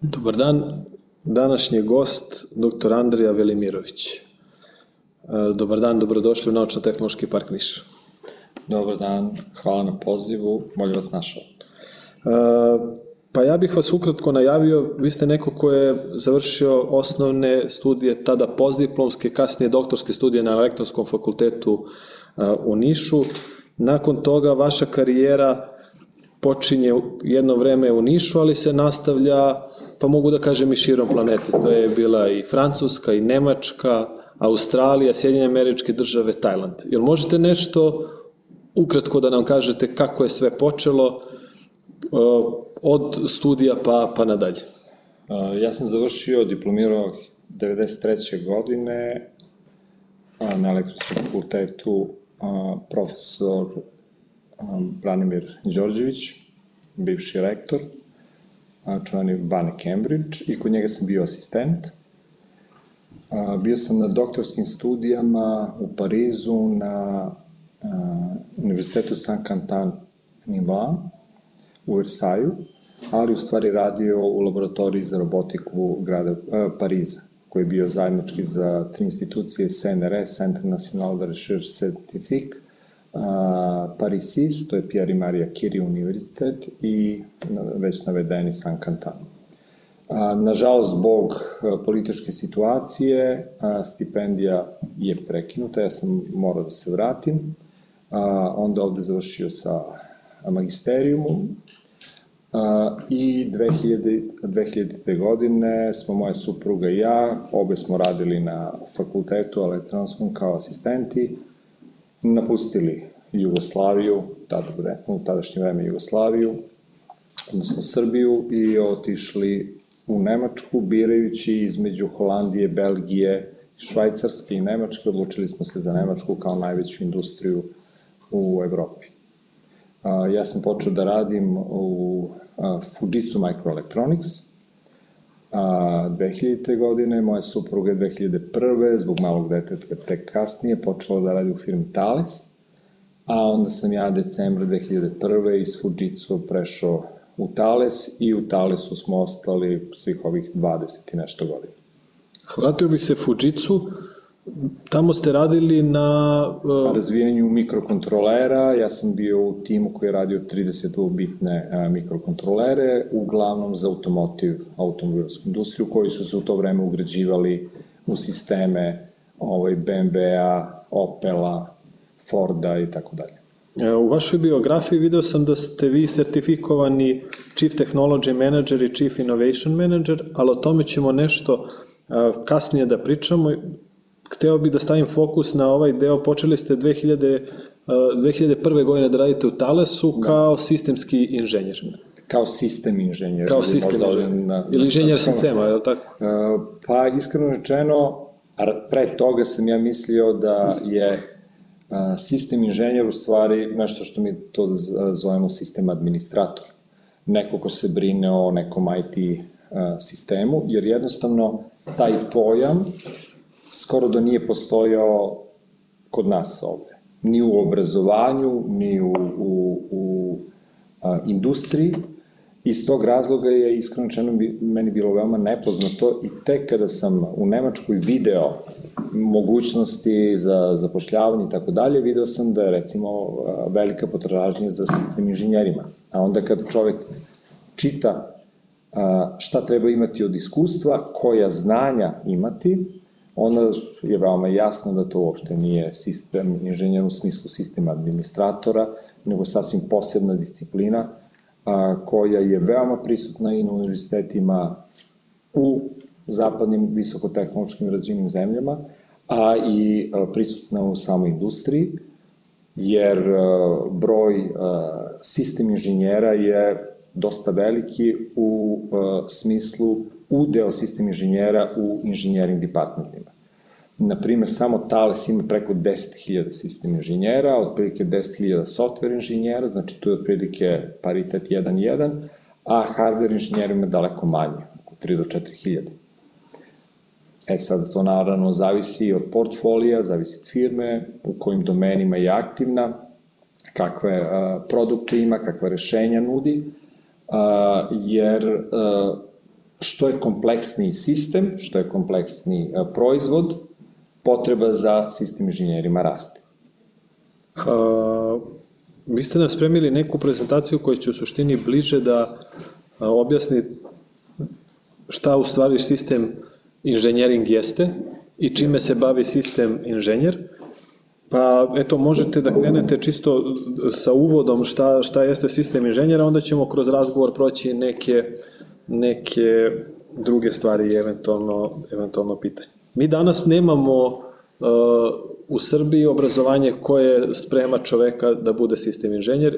Dobar dan, današnji gost, dr. Andrija Velimirović. E, dobar dan, dobrodošli u Naučno-tehnološki park Niš. Dobar dan, hvala na pozivu, bolje vas našao. E, pa ja bih vas ukratko najavio, vi ste neko ko je završio osnovne studije, tada postdiplomske, kasnije doktorske studije na elektronskom fakultetu e, u Nišu. Nakon toga vaša karijera počinje jedno vreme u Nišu, ali se nastavlja pa mogu da kažem i širom planete. To je bila i Francuska, i Nemačka, Australija, Sjedinje američke države, Tajland. Jel možete nešto ukratko da nam kažete kako je sve počelo od studija pa, pa nadalje? Ja sam završio, diplomirao 93. godine na elektronskom fakultetu profesor Branimir Đorđević, bivši rektor, čuveni Bane Cambridge i kod njega sam bio asistent. Bio sam na doktorskim studijama u Parizu na Univerzitetu Saint-Quentin Niva u Versailles, ali u stvari radio u laboratoriji za robotiku grada Pariza, koji je bio zajednički za tri institucije CNRS, Centre National de Recherche Scientifique, Paris to je Pierre i Curie univerzitet i već navedeni San Cantan. Nažalost, zbog političke situacije, stipendija je prekinuta, ja sam morao da se vratim, onda ovde završio sa magisterijumom i 2000, 2000. godine smo moja supruga i ja, obe smo radili na fakultetu elektronskom kao asistenti, napustili Jugoslaviju, tada, u tadašnje vreme Jugoslaviju, odnosno Srbiju i otišli u Nemačku, birajući između Holandije, Belgije, Švajcarske i Nemačke, odlučili smo se za Nemačku kao najveću industriju u Evropi. Ja sam počeo da radim u Fujitsu Microelectronics, a, 2000. godine, moja supruga je 2001. zbog malog deteta tek kasnije počela da radi u firmi Thales, a onda sam ja decembra 2001. iz Fujitsu prešao u Thales i u Thalesu smo ostali svih ovih 20 i nešto godina. Vratio bih se Fujitsu, Tamo ste radili na... Uh... Razvijanju mikrokontrolera, ja sam bio u timu koji je radio 32-bitne uh, mikrokontrolere, uglavnom za automotiv, automobilsku industriju, koji su se u to vreme ugrađivali u sisteme ovaj, BMW-a, Opela, Forda i tako dalje. E, u vašoj biografiji video sam da ste vi sertifikovani Chief Technology Manager i Chief Innovation Manager, ali o tome ćemo nešto kasnije da pričamo hteo bih da stavim fokus na ovaj deo, počeli ste 2000, 2001. godine da radite u Talesu da. kao sistemski inženjer. Kao sistem inženjer. Kao sistem inženjer. Na, Ili inženjer sistema, je li tako? Uh, pa, iskreno rečeno, pre toga sam ja mislio da je uh, sistem inženjer u stvari nešto što mi to zovemo sistem administrator. Neko ko se brine o nekom IT sistemu, jer jednostavno taj pojam skoro da nije postojao kod nas ovde. Ni u obrazovanju, ni u, u, u a, industriji. Iz tog razloga je iskreno meni bilo veoma nepoznato i tek kada sam u Nemačkoj video mogućnosti za zapošljavanje i tako dalje, video sam da je recimo velika potražnja za sistem inženjerima. A onda kad čovek čita šta treba imati od iskustva, koja znanja imati, onda je veoma jasno da to uopšte nije sistem inženjera u smislu sistema administratora, nego sasvim posebna disciplina a, koja je veoma prisutna i na univerzitetima u zapadnim visokotehnološkim razvijenim zemljama, a i a, prisutna u samoj industriji, jer a, broj a, sistem inženjera je dosta veliki u a, smislu udeo sistem inženjera u inženjering departmentima. Naprimer, samo Thales ima preko 10.000 sistem inženjera, otprilike 10.000 software inženjera, znači tu je otprilike paritet 1.1, a hardware inženjera ima daleko manje, oko 3 do 4.000. E sad, to naravno zavisi od portfolija, zavisi od firme, u kojim domenima je aktivna, kakve a, produkte ima, kakve rešenja nudi, jer što je kompleksniji sistem, što je kompleksniji proizvod, potreba za sistem inženjerima raste. A, vi ste nam spremili neku prezentaciju koja će u suštini bliže da objasni šta u stvari sistem inženjering jeste i čime se bavi sistem inženjer. Pa eto, možete da krenete čisto sa uvodom šta, šta jeste sistem inženjera, onda ćemo kroz razgovor proći neke, neke druge stvari i eventualno, eventualno pitanje. Mi danas nemamo uh, u Srbiji obrazovanje koje sprema čoveka da bude sistem inženjer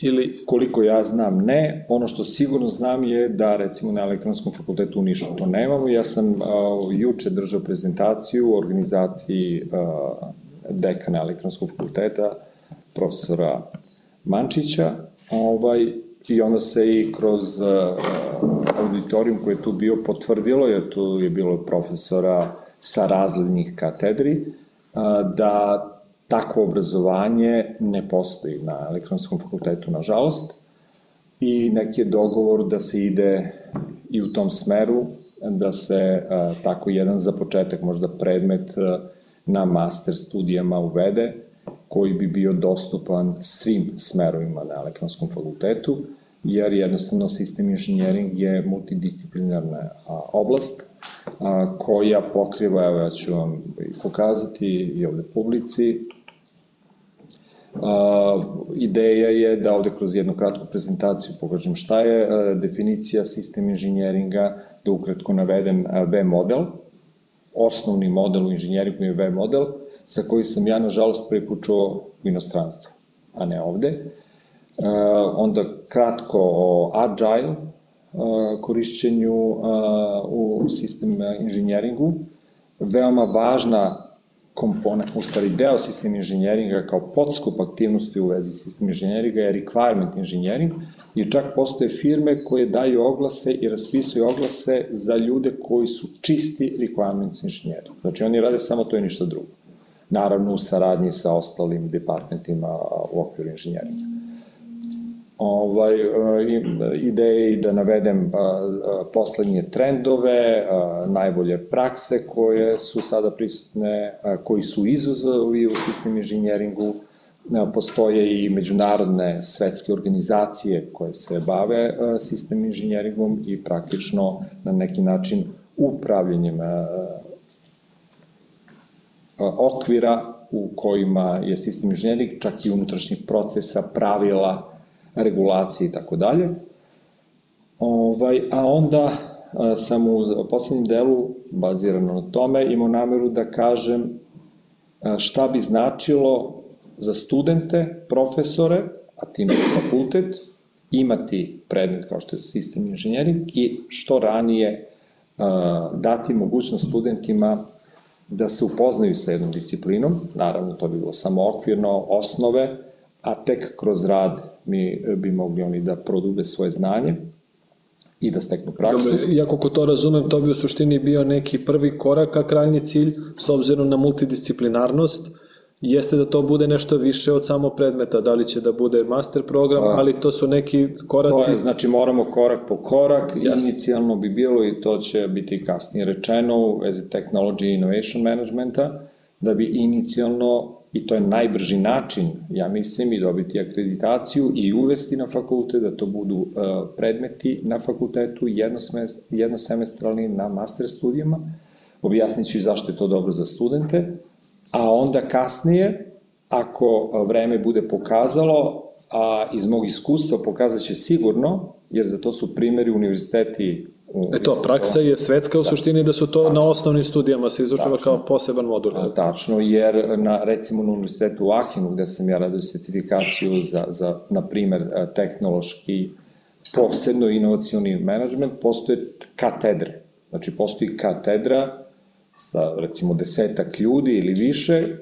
ili... Koliko ja znam, ne. Ono što sigurno znam je da recimo na elektronskom fakultetu u Nišu to nemamo. Ja sam uh, juče držao prezentaciju u organizaciji uh, dekana elektronskog fakulteta, profesora Mančića, ovaj, i onda se i kroz uh, auditorijum koji je tu bio potvrdilo, jer tu je bilo profesora sa razrednih katedri, da takvo obrazovanje ne postoji na elektronskom fakultetu, nažalost, i neki je dogovor da se ide i u tom smeru, da se a, tako jedan za početak možda predmet na master studijama uvede, koji bi bio dostupan svim smerovima na elektronskom fakultetu, jer jednostavno sistem inženjering je multidisciplinarna oblast a, koja pokriva, evo ja ću vam pokazati i ovde publici, a, ideja je da ovde kroz jednu kratku prezentaciju pokažem šta je a, definicija sistem inženjeringa, da ukratko navedem V model, osnovni model u inženjeringu je V model, sa koji sam ja, nažalost, prepučuo u inostranstvu, a ne ovde. onda kratko o Agile, korišćenju u sistem inženjeringu. Veoma važna komponent, u stvari deo sistem inženjeringa kao podskup aktivnosti u vezi sistem inženjeringa je requirement inženjering i čak postoje firme koje daju oglase i raspisuju oglase za ljude koji su čisti requirements inženjeri. Znači oni rade samo to i ništa drugo. Naravno u saradnji sa ostalim departmentima u okviru inženjeringa ovaj, e, ideje i da navedem poslednje trendove, najbolje prakse koje su sada prisutne, koji su izuzovi u sistem inženjeringu, postoje i međunarodne svetske organizacije koje se bave sistem inženjeringom i praktično na neki način upravljanjem okvira u kojima je sistem inženjering, čak i unutrašnjih procesa, pravila, regulacije i tako dalje. Ovaj, a onda a, sam u poslednjem delu, bazirano na tome, imao nameru da kažem a, šta bi značilo za studente, profesore, a tim fakultet, imati predmet kao što je sistem inženjering i što ranije dati mogućnost studentima da se upoznaju sa jednom disciplinom, naravno to bi bilo samo okvirno, osnove, a tek kroz rad mi bi mogli oni da prodube svoje znanje i da steknu praksu. Dobre, ja kako to razumem, to bi u suštini bio neki prvi korak, a krajnji cilj, s obzirom na multidisciplinarnost, jeste da to bude nešto više od samo predmeta, da li će da bude master program, a, ali to su neki koraci... To je, znači moramo korak po korak, Jasne. inicijalno bi bilo i to će biti kasnije rečeno u vezi Technology Innovation Managementa, da bi inicijalno i to je najbrži način, ja mislim, i dobiti akreditaciju i uvesti na fakultet, da to budu uh, predmeti na fakultetu, jednosemestralni na master studijama, objasnit ću i zašto je to dobro za studente, a onda kasnije, ako vreme bude pokazalo, a iz mog iskustva pokazat će sigurno, jer za to su primeri univerziteti E to, praksa je svetska u da. suštini da su to tačno. na osnovnim studijama se izučava kao poseban modul. A, tačno, jer na, recimo na univerzitetu u Ahinu, gde sam ja radio sertifikaciju za, za na primer, e, tehnološki posebno inovacioni management, postoje katedre. Znači, postoji katedra sa, recimo, desetak ljudi ili više,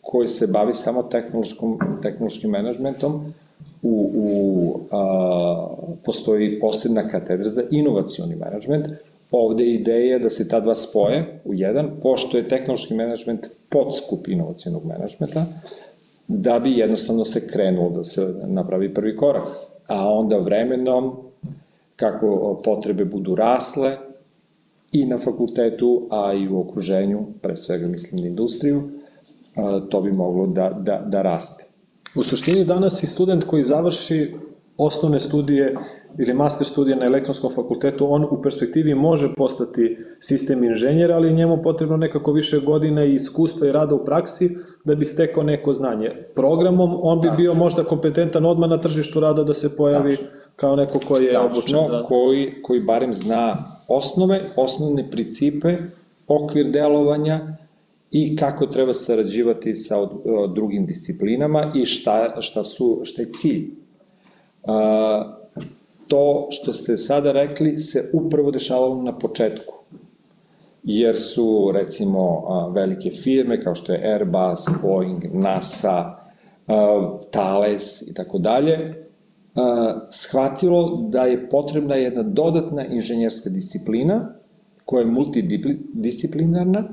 koji se bavi samo tehnološkom, tehnološkim menadžmentom, u, u a, postoji posebna katedra za inovacioni menadžment. Ovde je ideja da se ta dva spoje u jedan, pošto je tehnološki menadžment podskup inovacijonog menadžmenta, da bi jednostavno se krenulo da se napravi prvi korak. A onda vremenom, kako potrebe budu rasle, i na fakultetu, a i u okruženju, pre svega mislim na industriju, to bi moglo da, da, da raste. U suštini danas i student koji završi osnovne studije ili master studije na elektronskom fakultetu, on u perspektivi može postati sistem inženjera, ali njemu potrebno nekako više godina i iskustva i rada u praksi da bi stekao neko znanje. Programom on bi Tačno. bio možda kompetentan odmah na tržištu rada da se pojavi Tačno. kao neko koji je Tačno, obučen. Da... koji, koji barem zna osnove, osnovne principe, okvir delovanja, i kako treba sarađivati sa drugim disciplinama i šta, šta, su, šta je cilj. A, to što ste sada rekli se upravo dešavalo na početku. Jer su, recimo, velike firme kao što je Airbus, Boeing, NASA, Thales i tako dalje, shvatilo da je potrebna jedna dodatna inženjerska disciplina koja je multidisciplinarna,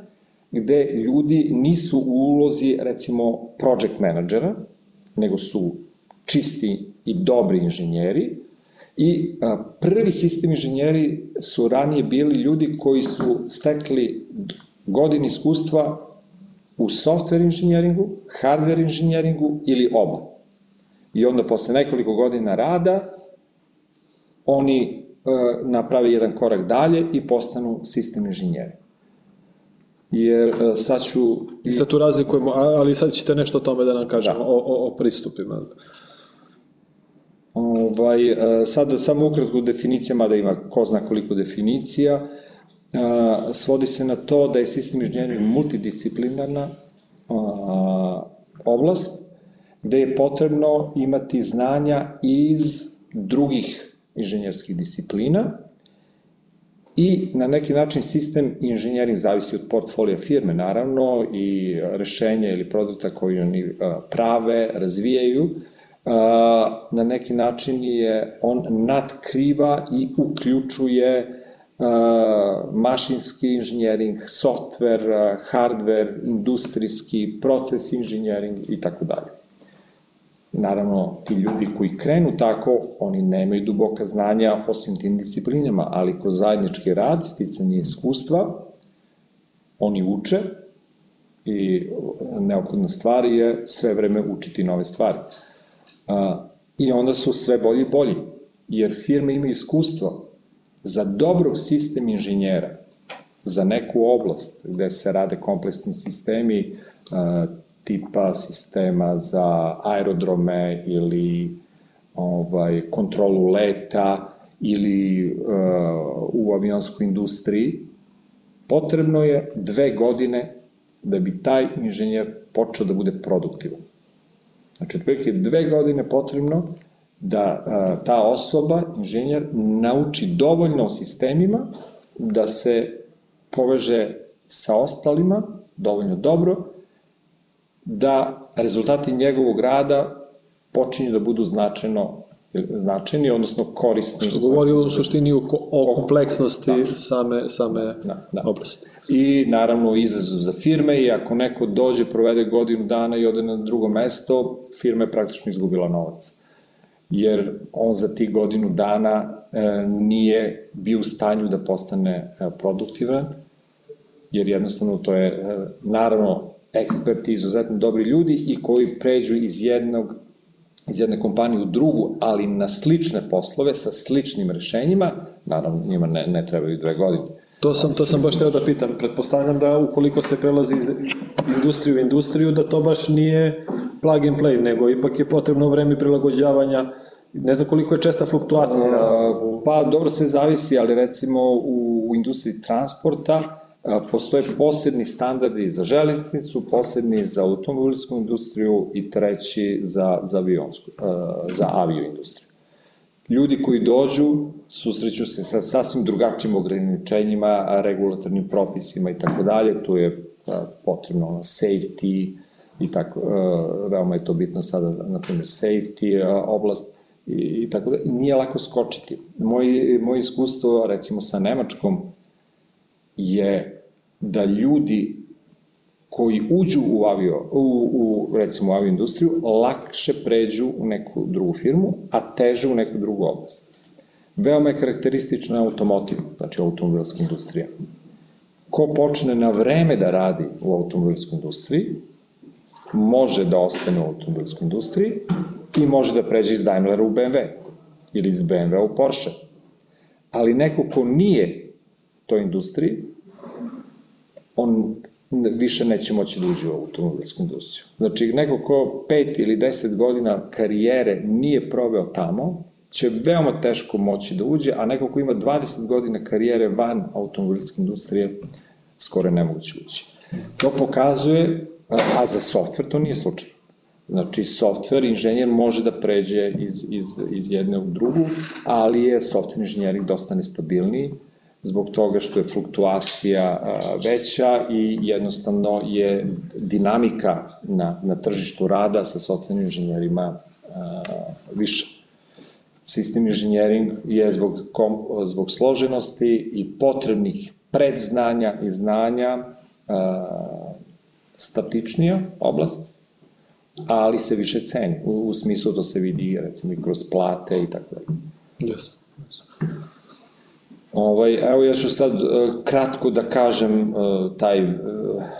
gde ljudi nisu u ulozi, recimo, project menadžera, nego su čisti i dobri inženjeri, I a, prvi sistem inženjeri su ranije bili ljudi koji su stekli godin iskustva u software inženjeringu, hardware inženjeringu ili oba. I onda posle nekoliko godina rada oni a, naprave jedan korak dalje i postanu sistem inženjeri. Jer a, sad ću... I sad tu razlikujemo, ali sad ćete nešto o tome da nam kažemo, da. o, o, o pristupima. Ovaj, e, sad samo ukratko definicija, mada ima ko zna koliko definicija, e, svodi se na to da je sistem inženjeringa multidisciplinarna oblast, gde je potrebno imati znanja iz drugih inženjerskih disciplina i na neki način sistem inženjering zavisi od portfolija firme, naravno, i rešenja ili produkta koji oni prave, razvijaju, na neki način je on nadkriva i uključuje mašinski inženjering, software, hardware, industrijski, proces inženjering i tako dalje. Naravno, ti ljudi koji krenu tako, oni nemaju duboka znanja o svim tim disciplinama, ali kroz zajednički rad, sticanje iskustva, oni uče i neophodna stvar je sve vreme učiti nove stvari. A, I onda su sve bolji i bolji, jer firme imaju iskustvo za dobrog sistem inženjera, za neku oblast gde se rade kompleksni sistemi tipa sistema za aerodrome ili ovaj, kontrolu leta ili uh, u avionskoj industriji, potrebno je dve godine da bi taj inženjer počeo da bude produktivan. Znači, otprilike dve godine potrebno da a, ta osoba, inženjer, nauči dovoljno o sistemima da se poveže sa ostalima dovoljno dobro, da rezultati njegovog rada počinju da budu značajno značajni, odnosno korisni. Što govori u suštini o, o kompleksnosti da, same, same da, da. oblasti. I naravno izazov za firme i ako neko dođe, provede godinu dana i ode na drugo mesto, firma je praktično izgubila novac. Jer on za ti godinu dana e, nije bio u stanju da postane e, produktivan, jer jednostavno to je, e, naravno, eksperti, izuzetno dobri ljudi i koji pređu iz jednog iz jedne kompanije u drugu, ali na slične poslove sa sličnim rešenjima, naravno njima ne, ne trebaju dve godine. To sam, to sam baš teo da pitam. Pretpostavljam da ukoliko se prelazi iz industriju u industriju, da to baš nije plug and play, nego ipak je potrebno vreme prilagođavanja Ne znam koliko je česta fluktuacija. Pa dobro se zavisi, ali recimo u, u industriji transporta Postoje posebni standardi za železnicu, posebni za automobilsku industriju i treći za, za, avionsku, za avioindustriju. Ljudi koji dođu susreću se sa sasvim drugačijim ograničenjima, regulatornim propisima i tako dalje, tu je potrebno ono safety i tako, veoma je to bitno sada, na primjer, safety oblast i, i tako da, nije lako skočiti. Moj, moj iskustvo, recimo, sa Nemačkom, je da ljudi koji uđu u avio, u, u recimo u avioindustriju, lakše pređu u neku drugu firmu, a teže u neku drugu oblast. Veoma je karakteristična automotiv, znači automobilska industrija. Ko počne na vreme da radi u automobilskoj industriji, može da ostane u automobilskoj industriji i može da pređe iz Daimlera u BMW ili iz BMW u Porsche. Ali neko ko nije toj industriji, on više neće moći da uđe u automobilsku industriju. Znači, neko ko pet ili deset godina karijere nije proveo tamo, će veoma teško moći da uđe, a neko ko ima 20 godina karijere van automobilske industrije, skoro nemoguće ući. To pokazuje, a za software to nije slučaj. Znači, software inženjer može da pređe iz, iz, iz jedne u drugu, ali je software inženjering dosta nestabilniji, zbog toga što je fluktuacija veća i jednostavno je dinamika na, na tržištu rada sa software inženjerima više. Sistem inženjering je zbog, kom, zbog složenosti i potrebnih predznanja i znanja statičnija oblast, ali se više ceni. U, u smislu to se vidi recimo i kroz plate i tako dalje. Yes. Ovaj, evo ja ću sad uh, kratko da kažem uh, taj, uh,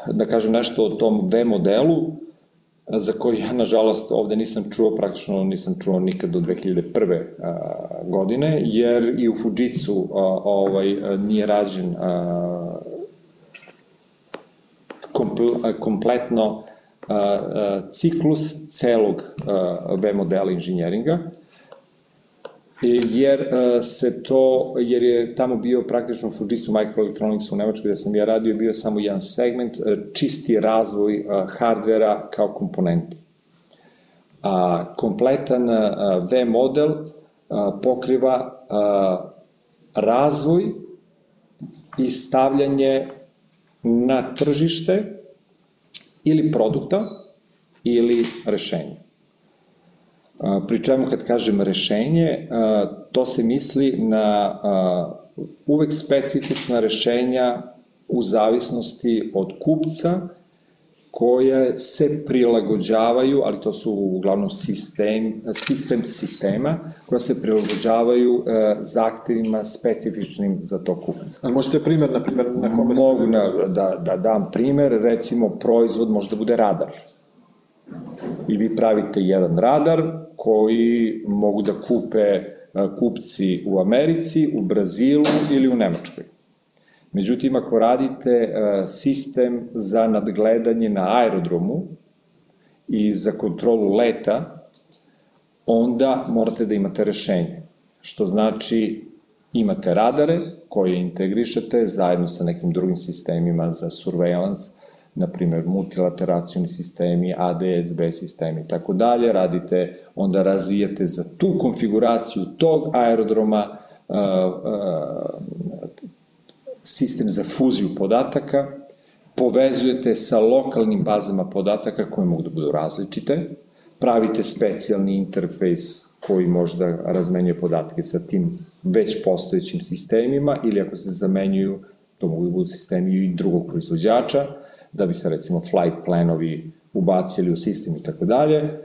da kažem nešto o tom V modelu, za koji ja nažalost ovde nisam čuo, praktično nisam čuo nikad do 2001. godine, jer i u Fujitsu ovaj, nije rađen kompletno ciklus celog V modela inženjeringa, jer se to, jer je tamo bio praktično Fujitsu Microelectronics u Nemačkoj gde sam ja radio, bio samo jedan segment, čisti razvoj hardvera kao komponenti. A, kompletan V model pokriva razvoj i stavljanje na tržište ili produkta ili rešenja. Pri čemu kad kažem rešenje, to se misli na uvek specifična rešenja u zavisnosti od kupca koje se prilagođavaju, ali to su uglavnom sistem, sistem sistema, koja se prilagođavaju zahtevima specifičnim za to kupca. A možete primjer, na primjer, na kome ste... Mogu na, da, da dam primer, recimo proizvod može da bude radar. I vi pravite jedan radar koji mogu da kupe kupci u Americi, u Brazilu ili u Nemačkoj. Međutim, ako radite sistem za nadgledanje na aerodromu i za kontrolu leta, onda morate da imate rešenje. Što znači imate radare koje integrišete zajedno sa nekim drugim sistemima za surveillance, na primjer multilateracioni sistemi, ADSB sistemi i tako dalje, radite, onda razvijate za tu konfiguraciju tog aerodroma uh, uh, sistem za fuziju podataka, povezujete sa lokalnim bazama podataka koje mogu da budu različite, pravite specijalni interfejs koji može da razmenjuje podatke sa tim već postojećim sistemima ili ako se zamenjuju, to mogu da budu sistemi i drugog proizvođača, da bi se recimo flight planovi ubacili u sistem i tako dalje,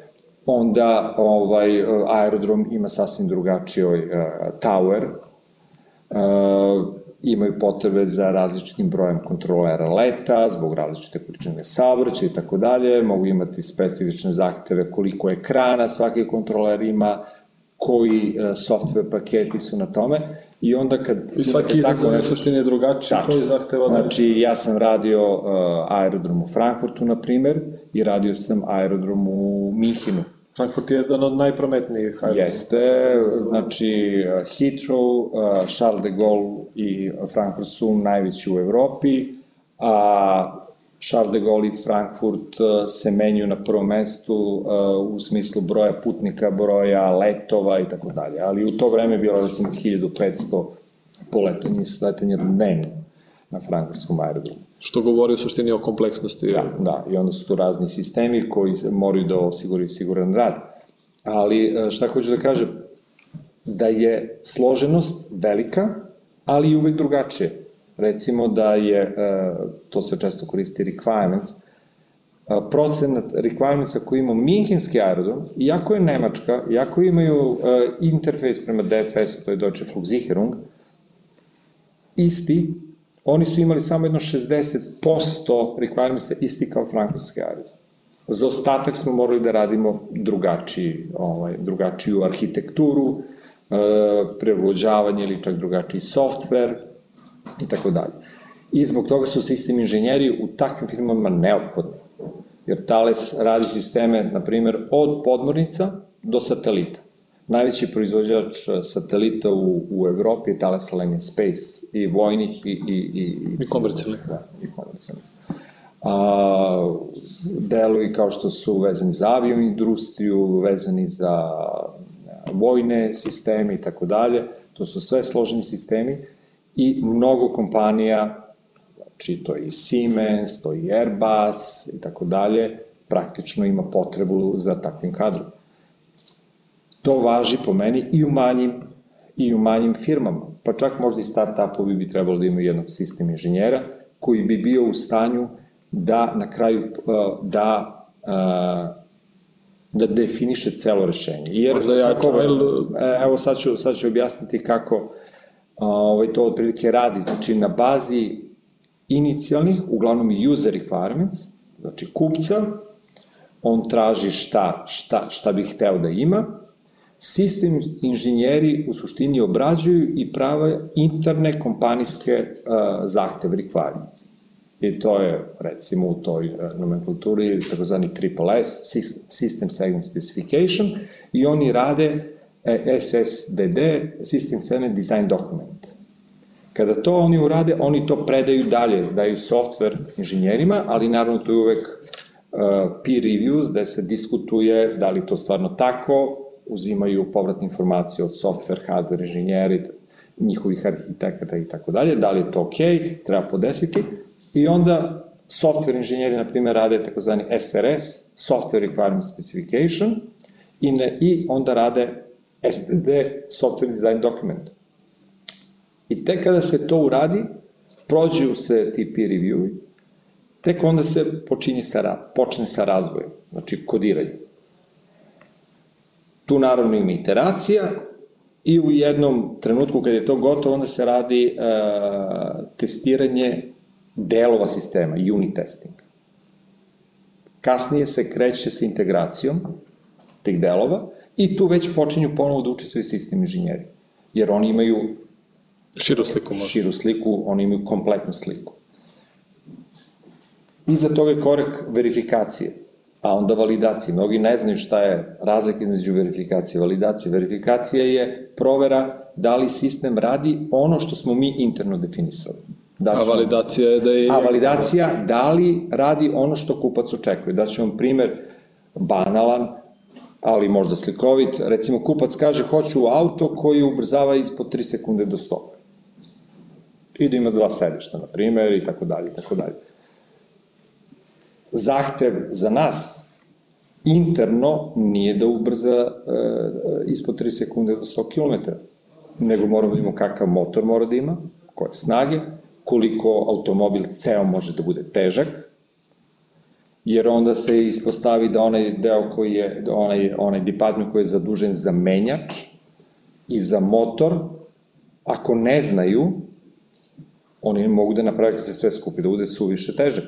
onda ovaj aerodrom ima sasvim drugačijoj uh, tower, uh, imaju potrebe za različitim brojem kontrolera leta, zbog različite količine saobraćaja i tako dalje, mogu imati specifične zahteve koliko ekrana svaki kontroler ima, koji uh, software paketi su na tome i onda kad... I svaki izazov je suštini drugačiji, koji zahteva... Znači, ja sam radio uh, aerodrom u Frankfurtu, na primer, i radio sam aerodrom u Minhinu. Frankfurt je jedan od najprometnijih aerodroma. Jeste, znači Heathrow, uh, Charles de Gaulle i Frankfurt su najveći u Evropi, a Charles de Gaulle i Frankfurt uh, se menjuju na prvom mestu uh, u smislu broja putnika, broja letova i tako dalje. Ali u to vreme je bilo recimo 1500 poletanja i sletanja dnevno na frankfurtskom aerodromu. Što govori u suštini o kompleksnosti. Da, da, i onda su tu razni sistemi koji moraju da osiguraju siguran rad. Ali uh, šta hoću da kažem, da je složenost velika, ali i uvek drugačije recimo da je, e, to se često koristi requirements, procenat requirementsa koji ima Minhenski aerodrom, iako je Nemačka, iako imaju uh, interfejs prema DFS-u, to je Deutsche Flugsicherung, isti, oni su imali samo jedno 60% requirementsa isti kao francuski aerodrom. Za ostatak smo morali da radimo drugačiji, ovaj, drugačiju arhitekturu, e, ili čak drugačiji softver i tako dalje. I zbog toga su sistem inženjeri u takvim firmama neophodni. Jer Thales radi sisteme, na primer, od podmornica do satelita. Najveći proizvođač satelita u, u Evropi je Thales Alenia Space, i vojnih i, i, i, i, i komercijalnih. Da, i komercijalnih a, delovi kao što su vezani za avioindustriju, vezani za vojne sisteme i tako dalje. To su sve složeni sistemi i mnogo kompanija, znači to je i Siemens, to je i Airbus i tako dalje, praktično ima potrebu za takvim kadrom. To važi po meni i u manjim i u manjim firmama, pa čak možda i start-upovi bi trebalo da imaju jednog sistem inženjera koji bi bio u stanju da na kraju uh, da uh, da definiše celo rešenje. Jer, Možda ja kako, e, evo sad ću, sad ću objasniti kako ovaj, to otprilike radi. Znači, na bazi inicijalnih, uglavnom user requirements, znači kupca, on traži šta, šta, šta bi hteo da ima, sistem inženjeri u suštini obrađuju i prave interne kompanijske uh, zahteve requirements. I to je, recimo, u toj e, nomenklaturi takozvani triple S, System Segment Specification, i oni rade SSDD, System Segment Design Document. Kada to oni urade, oni to predaju dalje, daju software inženjerima, ali naravno to je uvek uh, peer reviews, da se diskutuje da li to stvarno tako, uzimaju povratne informacije od software, hardware inženjeri, njihovih arhitekata i tako dalje, da li je to ok, treba podesiti, I onda software inženjeri, na primjer, rade takozvani SRS, Software Requirement Specification, i, ne, i onda rade SDD, Software Design Document. I tek kada se to uradi, prođu se ti peer review tek onda se počinje sa, počne sa razvojem, znači kodiranje. Tu naravno ima iteracija i u jednom trenutku kad je to gotovo, onda se radi uh, testiranje delova sistema, unit testing. Kasnije se kreće sa integracijom tih delova i tu već počinju ponovo da učestvuju sistem inženjeri. Jer oni imaju širu sliku, možda. širu sliku, oni imaju kompletnu sliku. Iza toga je korak verifikacije, a onda validacije. Mnogi ne znaju šta je razlika između verifikacije i validacije. Verifikacija je provera da li sistem radi ono što smo mi interno definisali. Da a validacija je da je... A validacija, da li radi ono što kupac očekuje. Da ću vam primer banalan, ali možda slikovit. Recimo, kupac kaže, hoću auto koji ubrzava ispod 3 sekunde do 100. I da ima dva sedišta, na primer, i tako dalje, i tako dalje. Zahtev za nas interno nije da ubrza e, ispod 3 sekunde do 100 km, nego moramo da imamo kakav motor mora da ima, koje snage, koliko automobil ceo može da bude težak, jer onda se ispostavi da onaj deo koji je, da onaj, onaj department koji je zadužen za menjač i za motor, ako ne znaju, oni mogu da naprave kad se sve skupi, da bude suviše težak.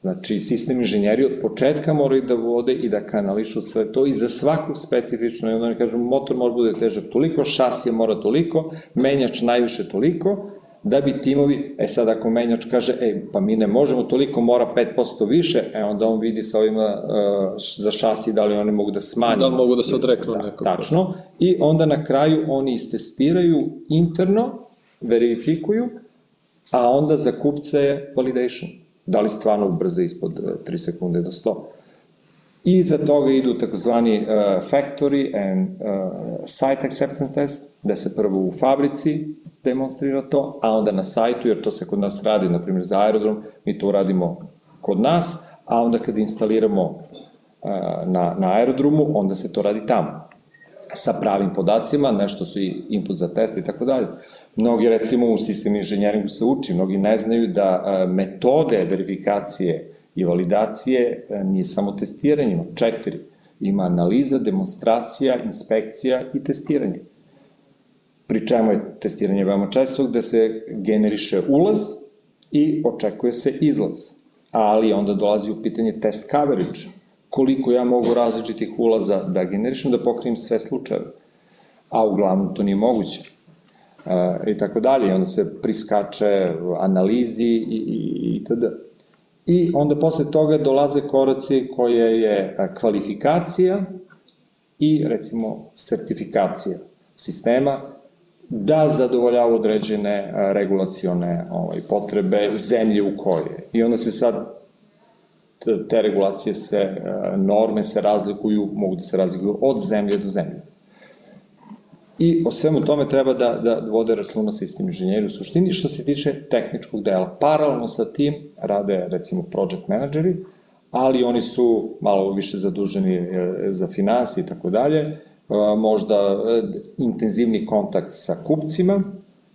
Znači, sistem inženjeri od početka moraju da vode i da kanališu sve to i za svakog specifično, i onda oni kažu, motor mora da bude težak toliko, šasije mora toliko, menjač najviše toliko, da bi timovi, e sad ako menjač kaže, e, pa mi ne možemo, toliko mora 5% više, e onda on vidi sa ovima uh, za šasi da li oni mogu da smanju. Da mogu da se odreknu da, nekako. Tačno. I onda na kraju oni istestiraju interno, verifikuju, a onda za kupce je validation. Da li stvarno ubrze ispod 3 e, sekunde do 100. I iza toga idu takozvani uh, factory and uh, site acceptance test, da se prvo u fabrici demonstrira to, a onda na sajtu, jer to se kod nas radi, na primjer za aerodrom, mi to radimo kod nas, a onda kad instaliramo uh, na, na aerodromu, onda se to radi tamo sa pravim podacima, nešto su i input za test i tako dalje. Mnogi, recimo, u sistem inženjeringu se uči, mnogi ne znaju da uh, metode verifikacije I validacije e, nije samo testiranje, ima četiri. Ima analiza, demonstracija, inspekcija i testiranje. Pri čemu je testiranje veoma često gde se generiše ulaz i očekuje se izlaz. Ali onda dolazi u pitanje test coverage. Koliko ja mogu različitih ulaza da generišem da pokrijem sve slučajeve. A uglavnom to nije moguće. E, I tako dalje. Onda se priskače analizi i, i, i td. I onda posle toga dolaze koraci koje je kvalifikacija i recimo sertifikacija sistema da zadovoljava određene regulacione ovaj, potrebe zemlje u kojoj I onda se sad te regulacije se, norme se razlikuju, mogu da se razlikuju od zemlje do zemlje. I o svemu tome treba da, da vode računa sistem inženjeri u suštini što se tiče tehničkog dela. Paralelno sa tim rade recimo project menadžeri, ali oni su malo više zaduženi e, za financije i tako dalje, e, možda e, intenzivni kontakt sa kupcima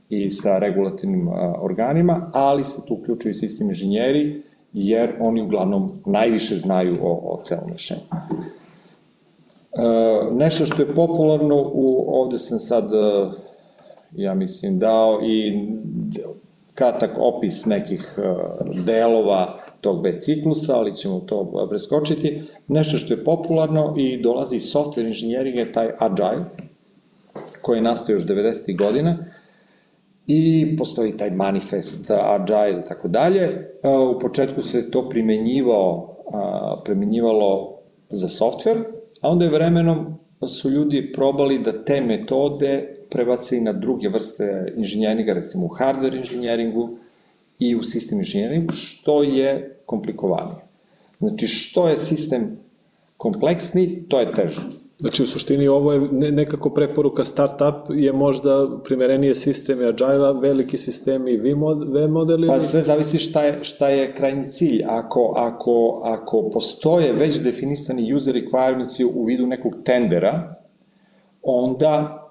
i sa regulativnim organima, ali se tu uključuju sistem inženjeri, jer oni uglavnom najviše znaju o, o celom rešenju. E, nešto što je popularno, u, ovde sam sad, e, ja mislim, dao i kratak opis nekih e, delova tog B ciklusa, ali ćemo to preskočiti. Nešto što je popularno i dolazi iz software inženjeringa je taj Agile, koji je nastao još 90. godina, i postoji taj manifest Agile i tako dalje. U početku se to primenjivao, primenjivalo za software, A onda je vremenom su ljudi probali da te metode prebace i na druge vrste inženjeringa, recimo u hardware inženjeringu i u sistem inženjeringu, što je komplikovanije. Znači, što je sistem kompleksni, to je teže. Znači, u suštini ovo je nekako preporuka startup, je možda primerenije sistemi agile veliki sistemi V modeli? Pa sve zavisi šta je, šta je krajni cilj. Ako, ako, ako postoje već definisani user requirements u vidu nekog tendera, onda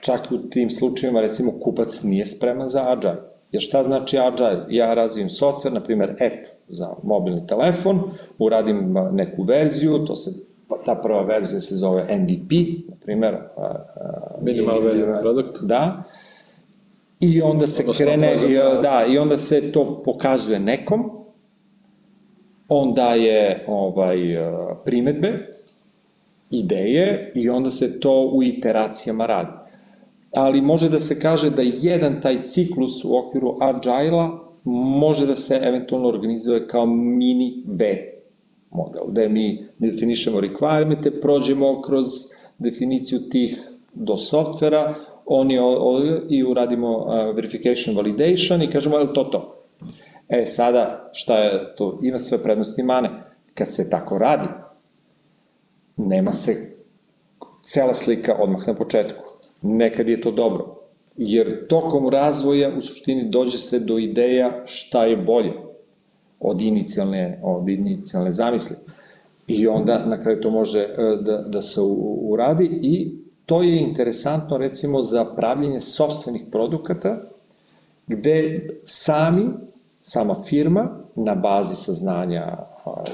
čak u tim slučajima, recimo, kupac nije spreman za agile. Jer šta znači agile? Ja razvijem software, na primer app za mobilni telefon, uradim neku verziju, to se ta prva verzija se zove MVP, na primjer. Minimal value product. Da. I onda se Odnosno, krene, i, da, i onda se to pokazuje nekom, on daje ovaj, primetbe, ideje i onda se to u iteracijama radi. Ali može da se kaže da jedan taj ciklus u okviru Agile-a može da se eventualno organizuje kao mini V model, gde mi definišemo requiremente, prođemo kroz definiciju tih do softvera, oni i uradimo verification validation i kažemo je li to to? E sada, šta je to? Ima sve prednosti i mane. Kad se tako radi, nema se cela slika odmah na početku. Nekad je to dobro. Jer tokom razvoja u suštini dođe se do ideja šta je bolje od inicijalne, od inicijalne zamisli. I onda na kraju to može e, da, da se uradi i to je interesantno recimo za pravljenje sobstvenih produkata gde sami, sama firma na bazi saznanja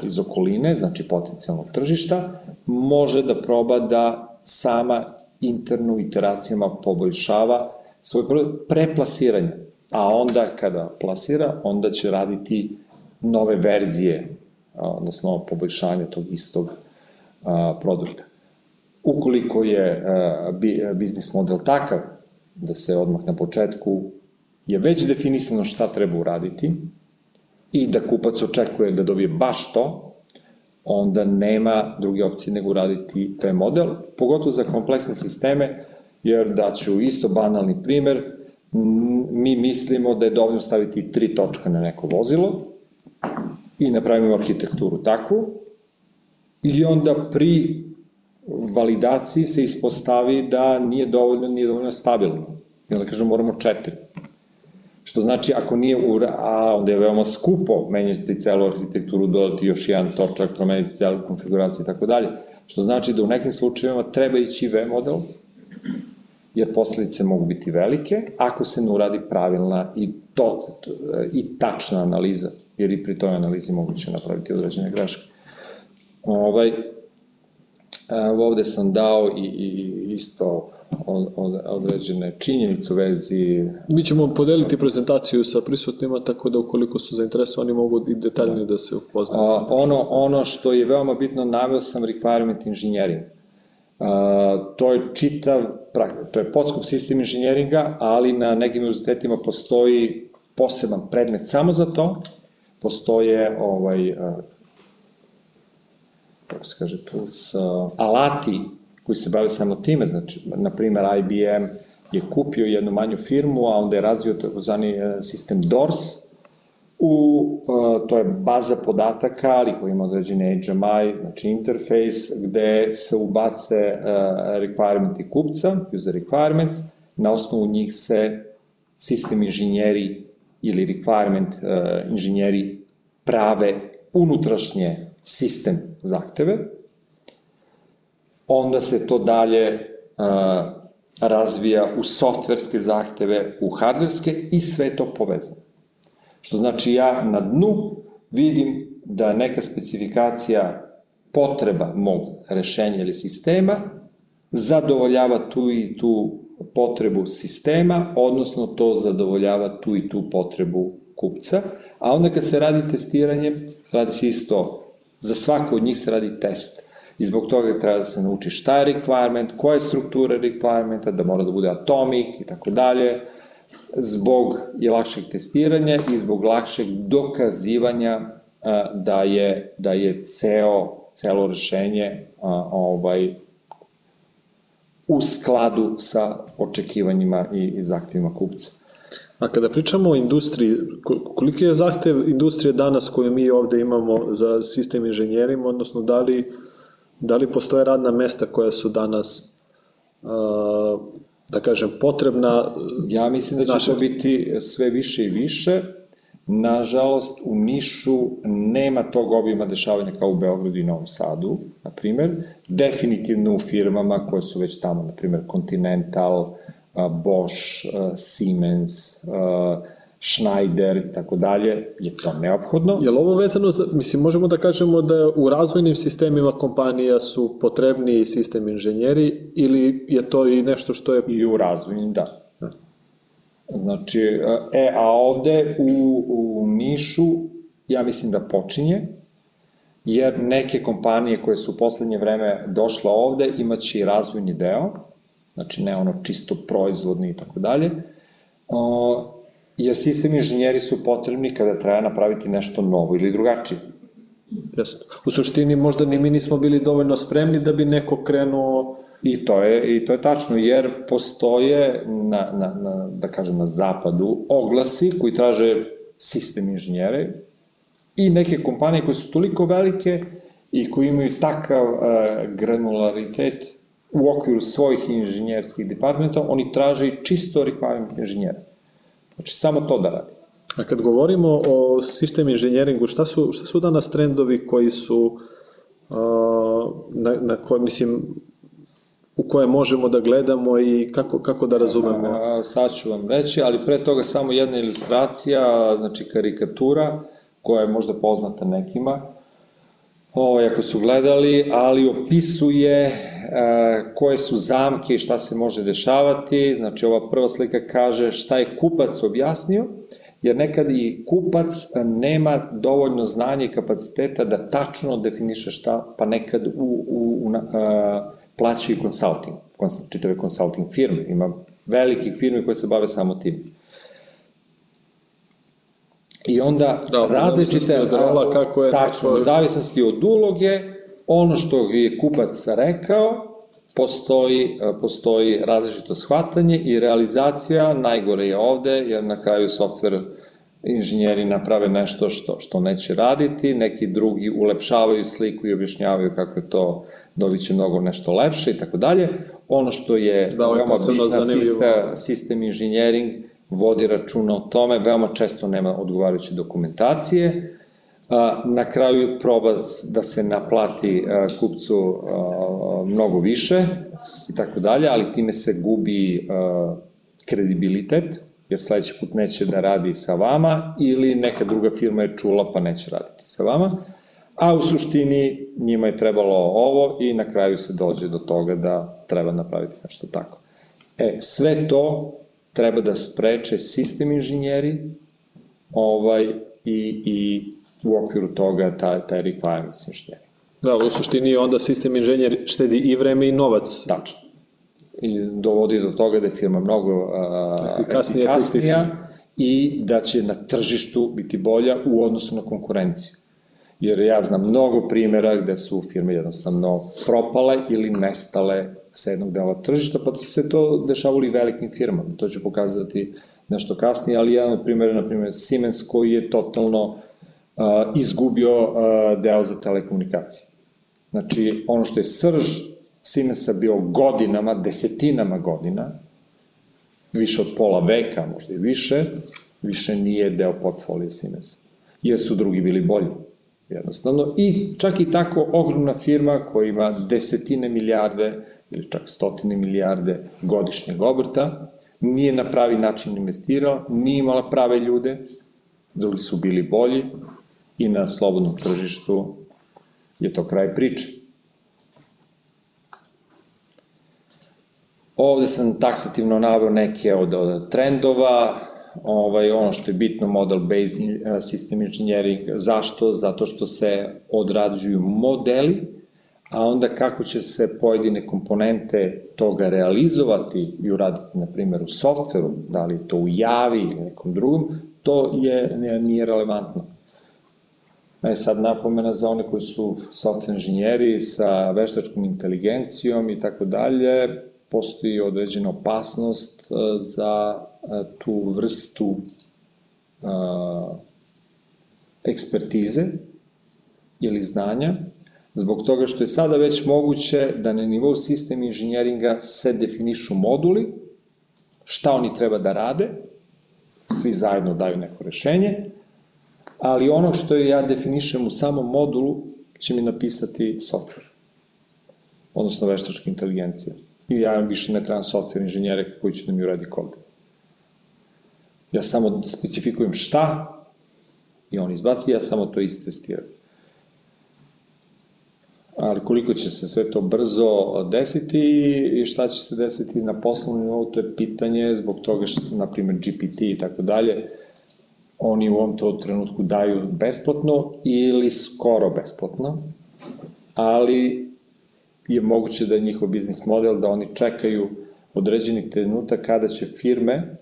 iz okoline, znači potencijalnog tržišta, može da proba da sama internu iteracijama poboljšava svoj preplasiranje. A onda kada plasira, onda će raditi nove verzije, odnosno poboljšanje tog istog produkta. Ukoliko je biznis model takav da se odmah na početku je već definisano šta treba uraditi i da kupac očekuje da dobije baš to, onda nema druge opcije nego uraditi P model, pogotovo za kompleksne sisteme, jer daću isto banalni primer, mi mislimo da je dovoljno staviti tri točka na neko vozilo, i napravimo arhitekturu takvu i onda pri validaciji se ispostavi da nije dovoljno, nije dovoljno stabilno. I onda kažemo moramo četiri. Što znači, ako nije u, a onda je veoma skupo menjati celu arhitekturu, dodati još jedan točak, promeniti celu konfiguraciju i tako dalje. Što znači da u nekim slučajevima treba ići V model, jer posledice mogu biti velike ako se ne uradi pravilna i, to, i tačna analiza, jer i pri toj analizi moguće napraviti određene greške. Ovaj, ovde sam dao i, i isto od, od, određene činjenice u vezi... Mi ćemo podeliti prezentaciju sa prisutnima, tako da ukoliko su zainteresovani mogu i detaljnije da se upoznaju. A, ono, ono što je veoma bitno, naveo sam requirement engineering. A, to je čitav, to je podskup sistem inženjeringa, ali na nekim univerzitetima postoji poseban predmet samo za to, postoje ovaj, kako se kaže, tools, alati koji se bave samo time, znači, na primer, IBM je kupio jednu manju firmu, a onda je razvio takozvani e, sistem DORS, u, to je baza podataka, ali koji ima određeni HMI, znači interface, gde se ubace requirementi kupca, user requirements, na osnovu njih se sistem inženjeri ili requirement inženjeri prave unutrašnje sistem zahteve, onda se to dalje razvija u softverske zahteve, u hardverske i sve to povezano. Što znači ja na dnu vidim da neka specifikacija potreba mog rešenja ili sistema zadovoljava tu i tu potrebu sistema, odnosno to zadovoljava tu i tu potrebu kupca, a onda kad se radi testiranje, radi se isto, za svako od njih se radi test. I zbog toga treba da se nauči šta je requirement, koja je struktura requirementa, da mora da bude atomic i tako dalje, zbog je lakšeg testiranja i zbog lakšeg dokazivanja da je, da je ceo, celo rešenje ovaj, u skladu sa očekivanjima i, i zahtevima kupca. A kada pričamo o industriji, koliki je zahtev industrije danas koju mi ovde imamo za sistem inženjerima, odnosno da li Da li postoje radna mesta koja su danas, da kažem, potrebna? Ja mislim da će naše... to biti sve više i više. Nažalost, u Nišu nema tog obima dešavanja kao u Beogradu i Novom Sadu, na primer. Definitivno u firmama koje su već tamo, na primer Continental, Bosch, Siemens, Schneider i tako dalje, je to neophodno. Je li ovo vezano, za, mislim, možemo da kažemo da u razvojnim sistemima kompanija su potrebni sistem inženjeri ili je to i nešto što je... I u razvojnim, da. Znači, e, a ovde u, u Nišu, ja mislim da počinje, jer neke kompanije koje su u poslednje vreme došle ovde imaće i razvojni deo, znači ne ono čisto proizvodni i tako dalje, jer sistem inženjeri su potrebni kada treba napraviti nešto novo ili drugačije. Jasno. U suštini možda ni mi nismo bili dovoljno spremni da bi neko krenuo I to je, i to je tačno, jer postoje, na, na, na, da kažem, na zapadu oglasi koji traže sistem inženjere i neke kompanije koje su toliko velike i koji imaju takav uh, granularitet u okviru svojih inženjerskih departmenta, oni traže i čisto requirement inženjera. Znači, samo to da radi. A kad govorimo o sistem inženjeringu, šta su, šta su danas trendovi koji su, uh, na, na koje, mislim, u koje možemo da gledamo i kako, kako da razumemo? A, sad ću vam reći, ali pre toga samo jedna ilustracija, znači karikatura, koja je možda poznata nekima, ovaj, ako su gledali, ali opisuje e, koje su zamke i šta se može dešavati. Znači, ova prva slika kaže šta je kupac objasnio, jer nekad i kupac nema dovoljno znanja i kapaciteta da tačno definiše šta, pa nekad u, u, u, a, plaća i konsulting, čitave konsulting firme. Ima velikih firmi koje se bave samo tim. I onda da, različite od rola, kako je tačno, u zavisnosti od uloge, ono što je kupac rekao, postoji, postoji različito shvatanje i realizacija, najgore je ovde, jer na kraju softver inženjeri naprave nešto što, što neće raditi, neki drugi ulepšavaju sliku i objašnjavaju kako je to dobit će mnogo nešto lepše i tako dalje. Ono što je da, veoma bitna sistem, sistem inženjering vodi računa o tome, veoma često nema odgovarajuće dokumentacije, na kraju proba da se naplati kupcu mnogo više i tako dalje, ali time se gubi kredibilitet, jer sledeći put neće da radi sa vama ili neka druga firma je čula pa neće raditi sa vama, a u suštini njima je trebalo ovo i na kraju se dođe do toga da treba napraviti nešto tako. E, sve to treba da spreče sistem inženjeri ovaj, i, i u okviru toga taj, taj requirements inženjeri. Da, u suštini onda sistem inženjer štedi i vreme i novac. Tačno. I dovodi do toga da je firma mnogo uh, efikasnija, efikasnija i da će na tržištu biti bolja u odnosu na konkurenciju. Jer ja znam mnogo primjera gde su firme jednostavno propale ili nestale sa jednog dela tržišta, pa se to dešavalo i velikim firmama. To ću pokazati nešto kasnije, ali jedan od primjera, na primjer, Siemens koji je totalno uh, izgubio uh, deo za telekomunikacije. Znači, ono što je srž Siemensa bio godinama, desetinama godina, više od pola veka, možda i više, više nije deo portfolija Siemensa. Jer su drugi bili bolji jednostavno. I čak i tako ogromna firma koja ima desetine milijarde ili čak stotine milijarde godišnjeg obrta, nije na pravi način investirala, nije imala prave ljude, drugi su bili bolji i na slobodnom tržištu je to kraj priče. Ovde sam taksativno naveo neke od, od trendova, ovaj, ono što je bitno, model-based eh, system engineering, zašto? Zato što se odrađuju modeli, a onda kako će se pojedine komponente toga realizovati i uraditi, na primjer, u softveru, da li to u javi ili nekom drugom, to je, nije relevantno. E sad napomena za one koji su software inženjeri sa veštačkom inteligencijom i tako dalje, postoji određena opasnost eh, za tu vrstu a, ekspertize ili znanja, zbog toga što je sada već moguće da na nivou sistem inženjeringa se definišu moduli, šta oni treba da rade, svi zajedno daju neko rešenje, ali ono što ja definišem u samom modulu će mi napisati software, odnosno veštačka inteligencija. I ja više ne trebam software inženjere koji će da mi uradi kod. Ja samo specifikujem šta i on izbaci, ja samo to istestiram. Ali koliko će se sve to brzo desiti i šta će se desiti na poslovnom nivou, to je pitanje zbog toga što, na primjer, GPT i tako dalje, oni u ovom to trenutku daju besplatno ili skoro besplatno, ali je moguće da je njihov biznis model da oni čekaju određenih trenuta kada će firme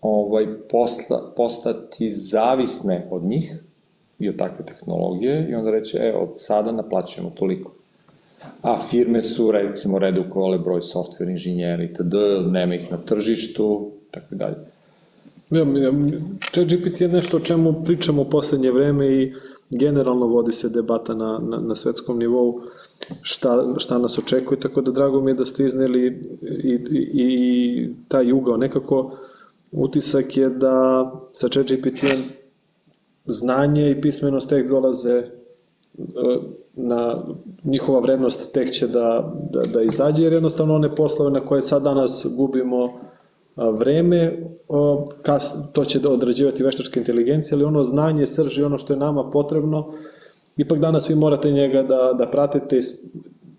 ovaj, posla, postati zavisne od njih i od takve tehnologije i onda reće, e, od sada naplaćujemo toliko. A firme su, recimo, redukovale broj software inženjera i td, nema ih na tržištu, tako i dalje. Ja, chat GPT je nešto o čemu pričamo u poslednje vreme i generalno vodi se debata na, na, na svetskom nivou šta, šta nas očekuje, tako da drago mi je da ste izneli i, i, i taj ugao. Nekako utisak je da sa ChatGPT-em znanje i pismenost tek dolaze e, na njihova vrednost tek će da, da, da izađe, jer jednostavno one poslove na koje sad danas gubimo vreme, kas, to će da odrađivati veštačka inteligencija, ali ono znanje, srži, ono što je nama potrebno, ipak danas vi morate njega da, da pratite,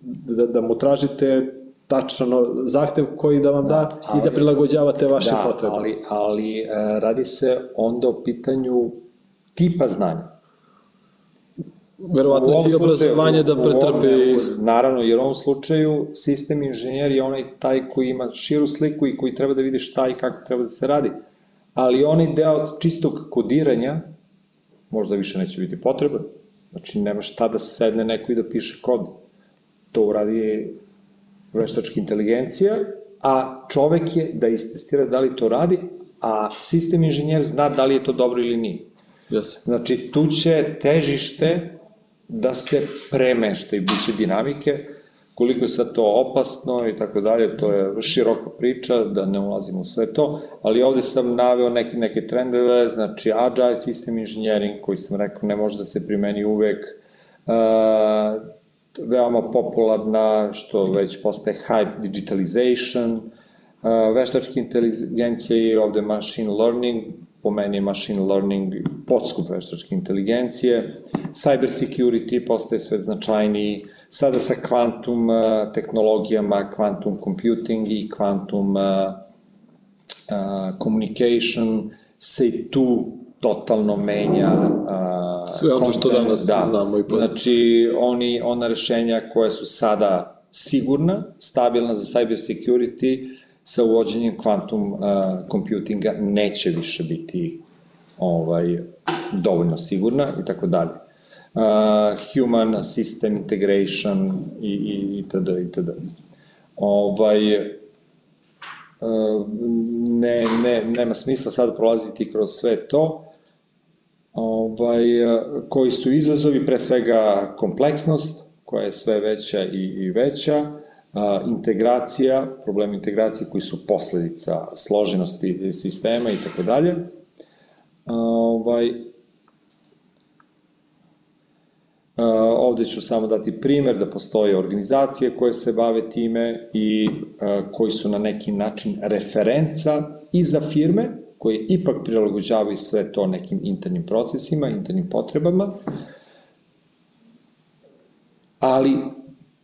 da, da mu tražite tačno zahtev koji da vam da, da ali, i da prilagođavate vaše da, potrebe. ali, ali e, radi se onda o pitanju tipa znanja. Verovatno će i obrazovanje da pretrpi... Naravno, jer u ovom slučaju sistem inženjer je onaj taj koji ima širu sliku i koji treba da vidi šta i kako treba da se radi. Ali onaj deo čistog kodiranja možda više neće biti potreban. Znači, nema šta da sedne neko i da piše kod. To uradi veštačka inteligencija, a čovek je da istestira da li to radi, a sistem inženjer zna da li je to dobro ili nije. Yes. Znači, tu će težište da se premešta i biće dinamike koliko je sad to opasno i tako dalje, to je široka priča, da ne ulazimo u sve to, ali ovde sam naveo neke, neke trendove, znači agile system engineering, koji sam rekao ne može da se primeni uvek, uh, veoma popularna, što već postaje hype digitalization, uh, veštačka inteligencija i ovde machine learning, po meni je machine learning podskup veštačke inteligencije, cyber security postaje sve značajniji, sada sa kvantum uh, tehnologijama, quantum computing i quantum uh, uh, communication se tu totalno menja uh, sve ono što danas da, znamo i poznamo. Znači, oni, ona rešenja koja su sada sigurna, stabilna za cyber security, sa uvođenjem quantum uh, computinga neće više biti ovaj, dovoljno sigurna i tako dalje. Uh, human system integration i, i, itd. itd. Ovaj, uh, ne, ne, nema smisla sad prolaziti kroz sve to. Ovaj, uh, koji su izazovi, pre svega kompleksnost, koja je sve veća i, i veća, a, integracija, problem integracije koji su posledica složenosti sistema i tako dalje. Ovaj, Ovde ću samo dati primer da postoje organizacije koje se bave time i koji su na neki način referenca i za firme koje ipak prilagođavaju sve to nekim internim procesima, internim potrebama, ali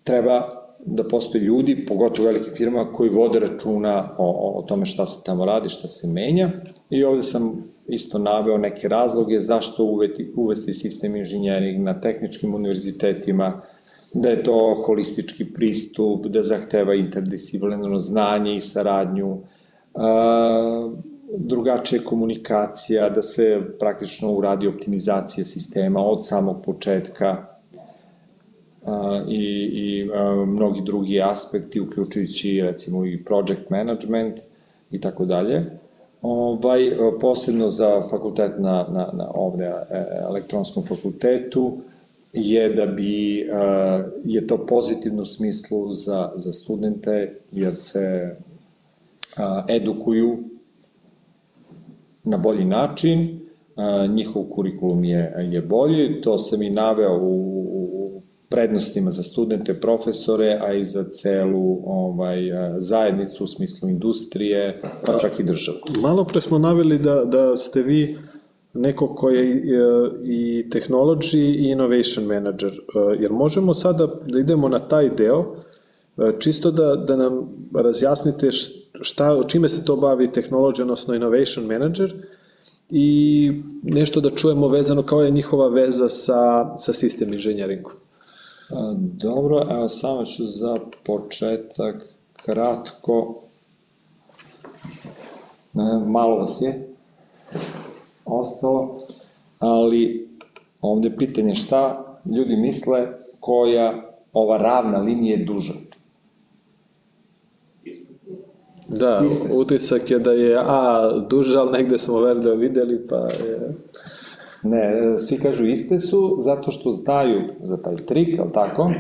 treba da postoje ljudi, pogotovo velike firma, koji vode računa o, o tome šta se tamo radi, šta se menja. I ovde sam isto naveo neke razloge zašto uveti, uvesti sistem inženjering na tehničkim univerzitetima, da je to holistički pristup, da zahteva interdisciplinarno znanje i saradnju, a, drugačija komunikacija, da se praktično uradi optimizacija sistema od samog početka, i, i a, mnogi drugi aspekti, uključujući recimo i project management i tako dalje. Ovaj, posebno za fakultet na, na, na ovde e, elektronskom fakultetu je da bi a, je to pozitivno u smislu za, za studente jer se a, edukuju na bolji način, njihov kurikulum je, je bolji, to sam i naveo u, u prednostima za studente, profesore, a i za celu ovaj, zajednicu u smislu industrije, pa čak i državu. Malo pre smo naveli da, da ste vi neko ko je i technology i innovation manager. Jer možemo sada da idemo na taj deo, čisto da, da nam razjasnite šta, čime se to bavi technology, odnosno innovation manager, i nešto da čujemo vezano kao je njihova veza sa, sa sistem inženjeringom. Dobro, evo samo ću za početak kratko, malo vas je ostalo, ali ovde je pitanje šta ljudi misle koja ova ravna linija je duža. Da, utisak je da je A duža, ali negde smo verljivo videli, pa je... Ne, svi kažu iste su zato što znaju za taj trik, ali tako?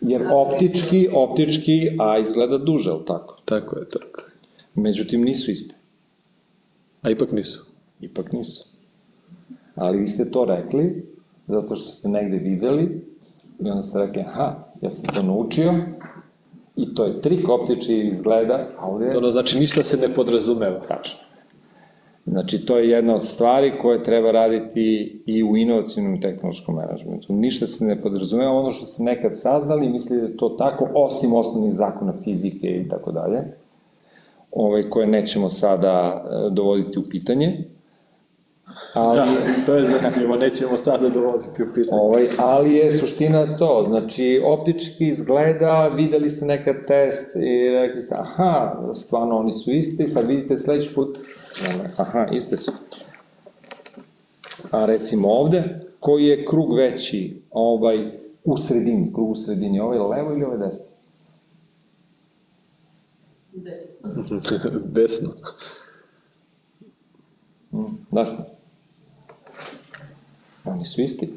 Jer optički, optički, a izgleda duže, ali tako? Tako je, tako. Međutim, nisu iste. A ipak nisu? Ipak nisu. Ali vi ste to rekli, zato što ste negde videli, i onda ste rekli, aha, ja sam to naučio, i to je trik optički izgleda, a ovde... To ono znači ništa se ne podrazumeva. Tačno. Znači, to je jedna od stvari koje treba raditi i u inovacijnom tehnološkom menadžmentu. Ništa se ne podrazumeva ono što ste nekad saznali i misli da je to tako, osim osnovnih zakona fizike i tako dalje, ovaj, koje nećemo sada e, dovoditi u pitanje. Ali, da, to je zanimljivo, nećemo sada dovoditi u pitanje. Ovaj, ali je suština to, znači optički izgleda, videli ste nekad test i rekli ste, aha, stvarno oni su isti, sad vidite sledeći put Aha, iste su. A recimo ovde, koji je krug veći, ovaj, u sredini, krug u sredini, ovaj levo ili ovaj desno? Desno. desno. Mm, desno. Oni su isti.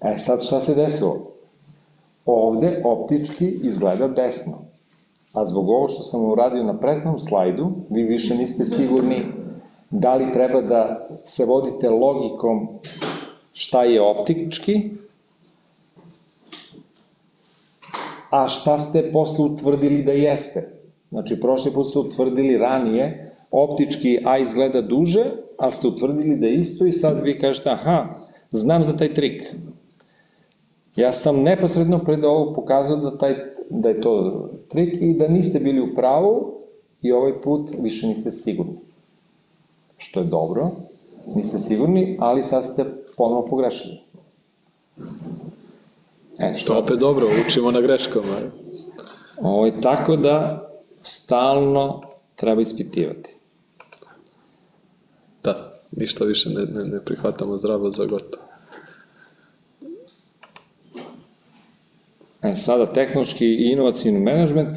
E sad šta se desilo? ovde optički izgleda desno. A zbog ovo što sam uradio na prethodnom slajdu, vi više niste sigurni da li treba da se vodite logikom šta je optički, a šta ste posle utvrdili da jeste. Znači, prošli put ste utvrdili ranije, optički A izgleda duže, ali ste utvrdili da je isto i sad vi kažete, aha, znam za taj trik. Ja sam neposredno pred ovo pokazao da, taj, da je to trik i da niste bili u pravu i ovaj put više niste sigurni. Što je dobro, niste sigurni, ali sad ste ponovno pogrešili. E, sad. To opet dobro, učimo na greškama. Ovo, tako da stalno treba ispitivati. Ništa više ne, ne, ne prihvatamo zdravo za gotovo. E, sada, tehnološki i inovacijni menadžment,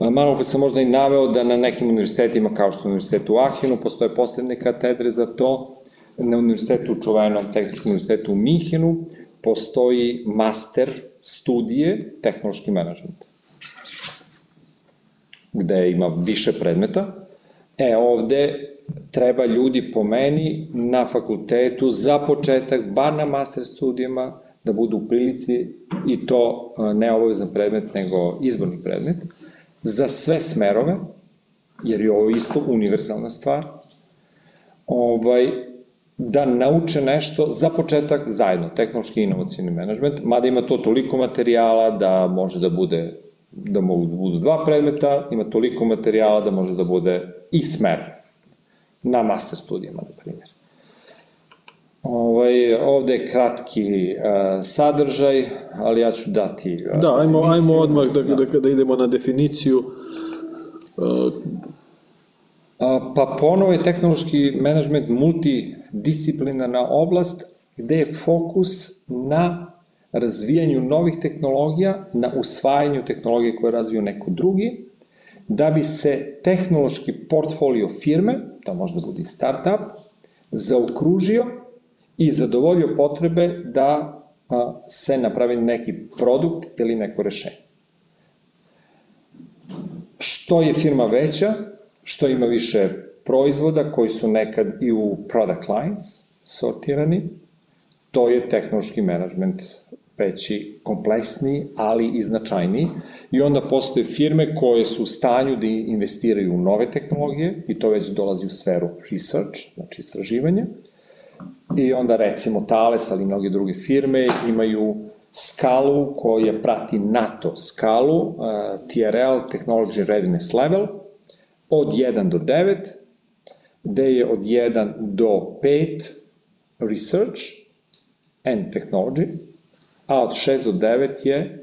malo opet sam možda i naveo da na nekim univerzitetima, kao što je univerzitet u Ahinu, postoje posebne katedre za to, na univerzitetu čuvenom tehničkom univerzitetu u Minhenu, postoji master studije tehnološki menadžment, gde ima više predmeta. E, ovde treba ljudi po meni na fakultetu za početak, bar na master studijama, da budu u prilici, i to ne obavezan predmet, nego izborni predmet, za sve smerove, jer je ovo isto univerzalna stvar, ovaj, da nauče nešto za početak zajedno, tehnološki inovacijni menadžment, mada ima to toliko materijala da može da bude da mogu da budu dva predmeta, ima toliko materijala da može da bude i smer na master studijama, na primjer. Ovaj, ovde je kratki uh, sadržaj, ali ja ću dati uh, Da, ajmo, ajmo odmah da, da, da, da idemo na definiciju. Uh, pa ponovo je tehnološki menadžment multidisciplinarna oblast gde je fokus na razvijanju novih tehnologija, na usvajanju tehnologije koje razviju neko drugi, da bi se tehnološki portfolio firme, to možda bude startup, zaokružio i zadovoljio potrebe da se napravi neki produkt ili neko rešenje. Što je firma veća, što ima više proizvoda koji su nekad i u product lines sortirani, to je tehnološki management veći, kompleksniji, ali i značajniji. I onda postoje firme koje su u stanju da investiraju u nove tehnologije i to već dolazi u sferu research, znači istraživanja. I onda recimo Thales, ali i mnoge druge firme imaju skalu koja prati NATO skalu, uh, TRL, Technology Readiness Level, od 1 do 9, gde je od 1 do 5 research and technology, a od 6 do 9 je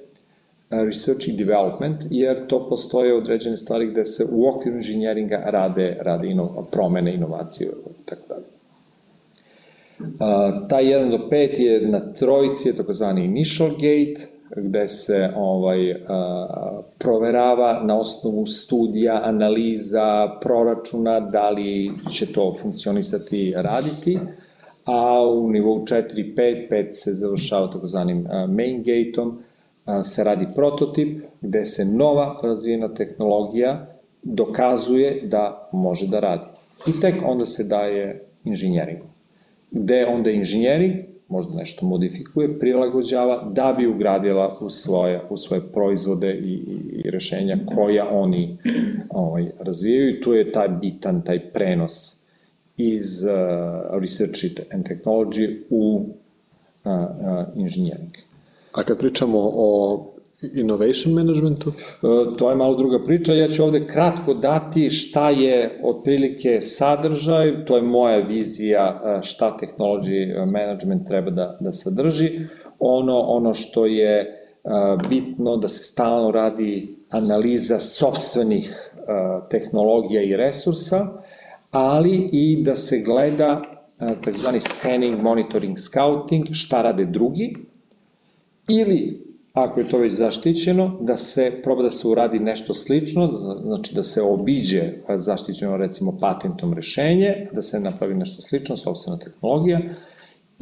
research i development, jer to postoje određene stvari gde se u okviru inženjeringa rade, rade ino, promene, inovacije i tako dalje. Uh, taj 1 do 5 je na trojici, je takozvani initial gate, gde se ovaj, a, proverava na osnovu studija, analiza, proračuna, da li će to funkcionisati, raditi, a u nivou 4 5, 5 se završava takozvanim main gate-om, se radi prototip gde se nova razvijena tehnologija dokazuje da može da radi. I tek onda se daje inženjering. Gde onda inženjering možda nešto modifikuje, prilagođava da bi ugradila u svoje, u svoje proizvode i, i, i rešenja koja oni ovaj, razvijaju tu je taj bitan, taj prenos iz uh, research and technology u uh, uh, engineering. A kad pričamo o innovation managementu? E, to je malo druga priča. Ja ću ovde kratko dati šta je otprilike sadržaj, to je moja vizija e, šta technology management treba da, da sadrži. Ono, ono što je e, bitno da se stalno radi analiza sobstvenih tehnologija i resursa, ali i da se gleda takzvani scanning, monitoring, scouting, šta rade drugi, ili ako je to već zaštićeno, da se proba da se uradi nešto slično, znači da se obiđe zaštićeno recimo patentom rešenje, da se napravi nešto slično, sobstvena tehnologija,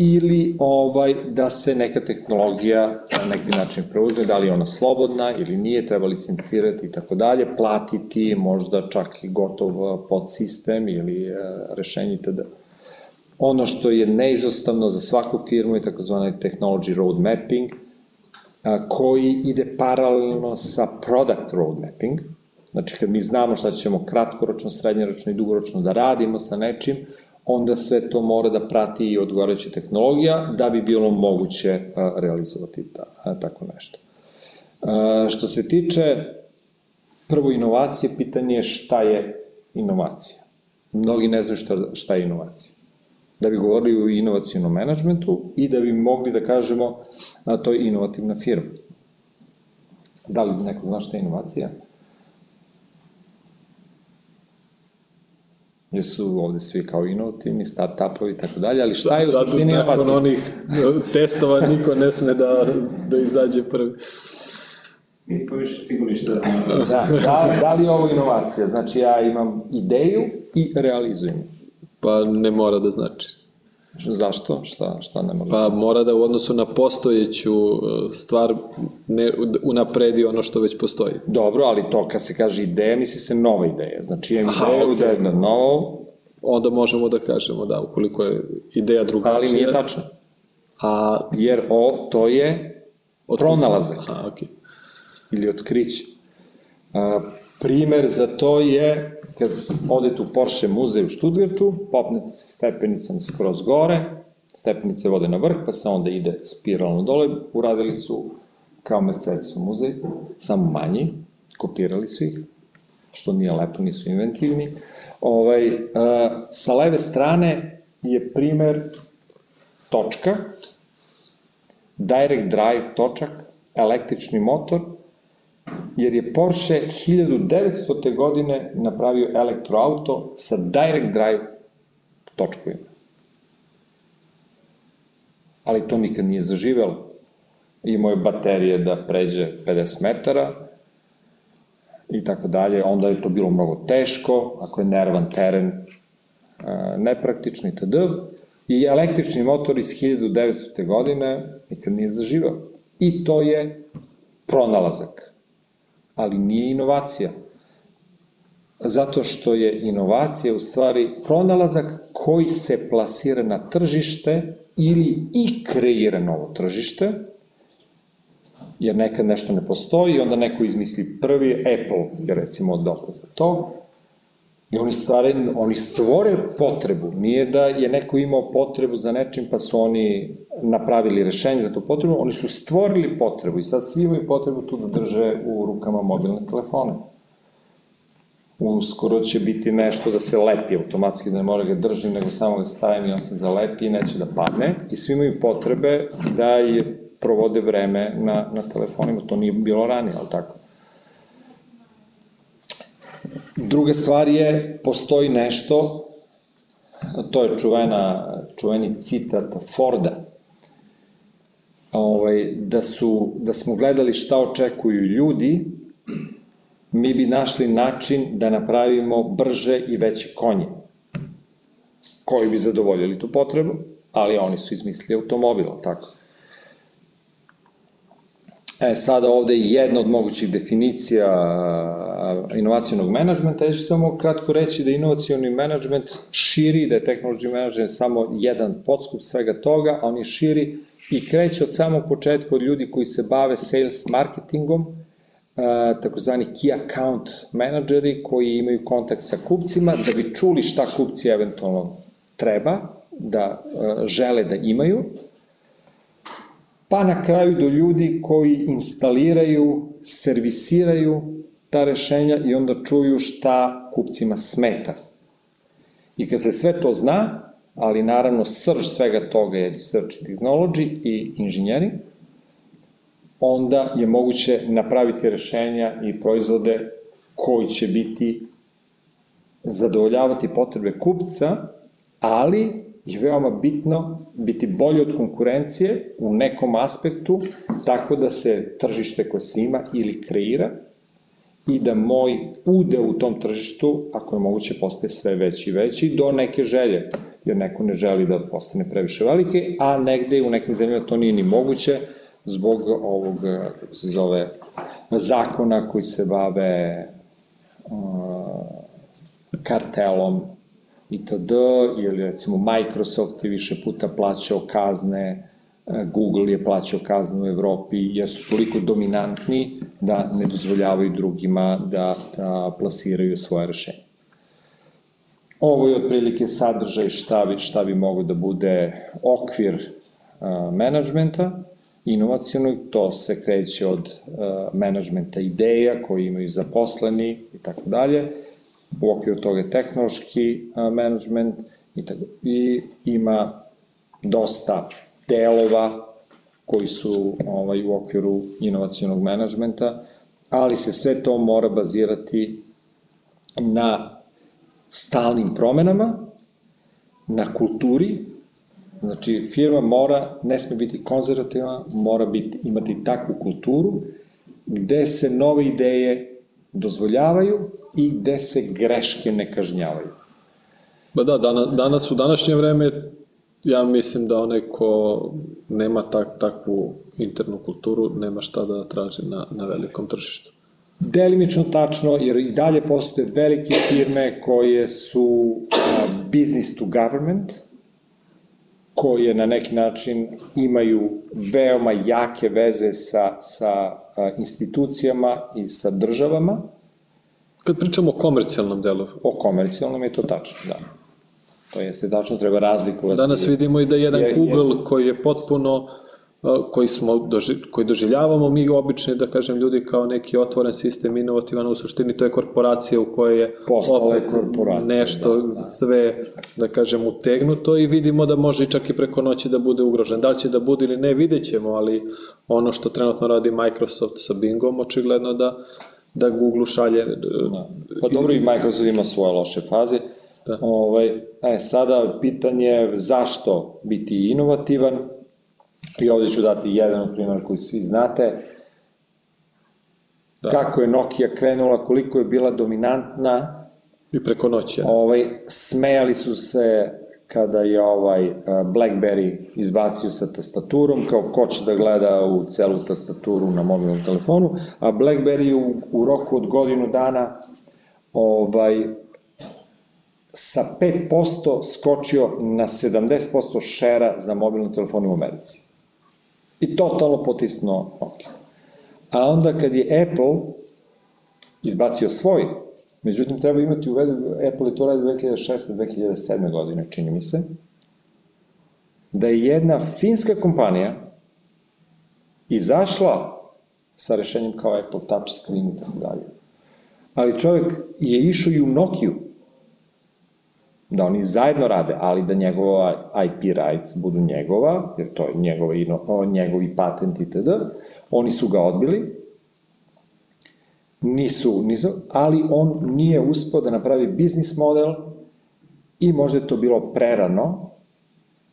ili ovaj, da se neka tehnologija na neki način preuzme, da li je ona slobodna ili nije, treba licencirati i tako dalje, platiti možda čak i gotov podsistem ili e, rešenje itd. Ono što je neizostavno za svaku firmu je takozvani technology road mapping, a, koji ide paralelno sa product road mapping, Znači, kad mi znamo šta ćemo kratkoročno, srednjoročno i dugoročno da radimo sa nečim, onda sve to mora da prati i odgovarajuća tehnologija da bi bilo moguće realizovati ta, tako nešto. Što se tiče prvo inovacije, pitanje je šta je inovacija. Mnogi ne znaju šta, šta je inovacija. Da bi govorili o inovacijnom menadžmentu i da bi mogli da kažemo a to je inovativna firma. Da li neko zna šta je inovacija? Jer su ovde svi kao inovativni, start-upovi i tako dalje, ali šta je u suštini inovacija? Nakon onih testova niko ne sme da, da izađe prvi. Nismo više sigurni šta znam. Da, da, da li je ovo inovacija? Znači ja imam ideju i realizujem. Pa ne mora da znači. Zašto? Šta, šta ne mora? Pa mora da u odnosu na postojeću uh, stvar ne unapredi ono što već postoji. Dobro, ali to kad se kaže ideja, misli se nova ideja. Znači imam Aha, ideju okay. da je na novo... Onda možemo da kažemo da, ukoliko je ideja drugačija... Ali nije tačno. A... Jer o, to je pronalazak. Aha. Okay. Ili otkriće. A, primer za to je kad odete u Porsche muzej u Stuttgartu, popnete se stepenicama skroz gore, stepenice vode na vrh, pa se onda ide spiralno dole, uradili su kao Mercedes u muzej, samo manji, kopirali su ih, što nije lepo, nisu inventivni. Ovaj, uh, sa leve strane je primer točka, direct drive točak, električni motor, jer je Porsche 1900. godine napravio elektroauto sa direct drive točkovima. Ali to nikad nije zaživelo. Imao je baterije da pređe 50 metara i tako dalje. Onda je to bilo mnogo teško, ako je nervan teren, nepraktično i td. I električni motor iz 1900. godine nikad nije zaživao. I to je pronalazak ali nije inovacija. Zato što je inovacija u stvari pronalazak koji se plasira na tržište ili i kreira novo tržište, jer nekad nešto ne postoji, onda neko izmisli prvi, Apple je recimo dobro za to, I oni, stvore, oni stvore potrebu, nije da je neko imao potrebu za nečim pa su oni napravili rešenje za tu potrebu, oni su stvorili potrebu i sad svi imaju potrebu tu da drže u rukama mobilne telefone. Uskoro će biti nešto da se lepi automatski, da ne mora ga držim, nego samo ga stavim i on se zalepi i neće da padne. I svi imaju potrebe da je provode vreme na, na telefonima, to nije bilo ranije, ali tako? Druga stvar je, postoji nešto, to je čuvena, čuveni citat Forda, ovaj, da, su, da smo gledali šta očekuju ljudi, mi bi našli način da napravimo brže i veće konje, koji bi zadovoljili tu potrebu, ali oni su izmislili automobil, tako? E, sada ovde je jedna od mogućih definicija inovacijonog menadžmenta. Ja ću samo kratko reći da inovacijoni menadžment širi, da je technology management samo jedan podskup svega toga, a on je širi i kreće od samog početka od ljudi koji se bave sales marketingom, takozvani key account menadžeri koji imaju kontakt sa kupcima da bi čuli šta kupci eventualno treba, da žele da imaju, pa na kraju do ljudi koji instaliraju, servisiraju ta rešenja i onda čuju šta kupcima smeta. I kad se sve to zna, ali naravno srž svega toga je search technology i inženjeri, onda je moguće napraviti rešenja i proizvode koji će biti zadovoljavati potrebe kupca, ali je veoma bitno biti bolji od konkurencije u nekom aspektu, tako da se tržište koje se ima ili kreira i da moj ude u tom tržištu, ako je moguće, postaje sve veći i veći do neke želje. jer neko ne želi da postane previše velike, a negde u nekim zemljama to nije ni moguće zbog ovog, kako se zove, zakona koji se bave uh, kartelom itd. ili recimo Microsoft je više puta plaćao kazne, uh, Google je plaćao kazne u Evropi jer su toliko dominantni da ne dozvoljavaju drugima da, da plasiraju svoje rešenje. Ovo je otprilike sadržaj šta bi, šta bi mogo da bude okvir uh, menadžmenta, inovacijonog, to se kreće od uh, menadžmenta ideja koji imaju zaposleni i tako dalje. U okviru toga je tehnološki menadžment i, tako, i ima dosta delova koji su ovaj, u okviru inovacijonog menadžmenta, ali se sve to mora bazirati na stalnim promenama, na kulturi, znači firma mora, ne sme biti konzervativna, mora biti, imati takvu kulturu gde se nove ideje dozvoljavaju i gde se greške ne kažnjavaju. Ba da, danas, danas u današnje vreme ja mislim da onaj ko nema tak, takvu internu kulturu, nema šta da traži na, na velikom tržištu. Delimično tačno, jer i dalje postoje velike firme koje su business to government, koje na neki način imaju veoma jake veze sa, sa institucijama i sa državama. Kad pričamo o komercijalnom delu. O komercijalnom je to tačno, da. To jeste tačno, treba razlikovati. Danas vidimo i da jedan je, Google je, koji je potpuno koji smo doži, koji doživljavamo mi obični da kažem ljudi kao neki otvoren sistem inovativan u suštini to je korporacija u kojoj je Postala opet nešto da, da. sve da kažem utegnuto i vidimo da može čak i preko noći da bude ugrožen da li će da bude ili ne videćemo ali ono što trenutno radi Microsoft sa Bingom očigledno da da Google šalje da. pa dobro i Microsoft ima svoje loše faze Da. Ovaj, e, sada pitanje zašto biti inovativan, I ovde ću dati jedan primjer koji svi znate. Da. Kako je Nokia krenula, koliko je bila dominantna. I preko noći. Ovaj, smejali su se kada je ovaj eh, BlackBerry izbacio sa tastaturom, kao ko će da gleda u celu tastaturu na mobilnom telefonu, a BlackBerry u, u roku od godinu dana ovaj, sa 5% skočio na 70% šera za mobilni telefon u Americi. I totalno potisnuo Nokia. A onda kad je Apple izbacio svoj, međutim treba imati u vedu, Apple je to radio 2006. 2007. godine, čini mi se, da je jedna finska kompanija izašla sa rešenjem kao Apple Touch Screen i tako dalje. Ali čovjek je išao i u Nokiju, da oni zajedno rade, ali da njegova IP rights budu njegova, jer to je njegova, njegovi patent itd. Oni su ga odbili, nisu, nisu, ali on nije uspio da napravi biznis model i možda je to bilo prerano,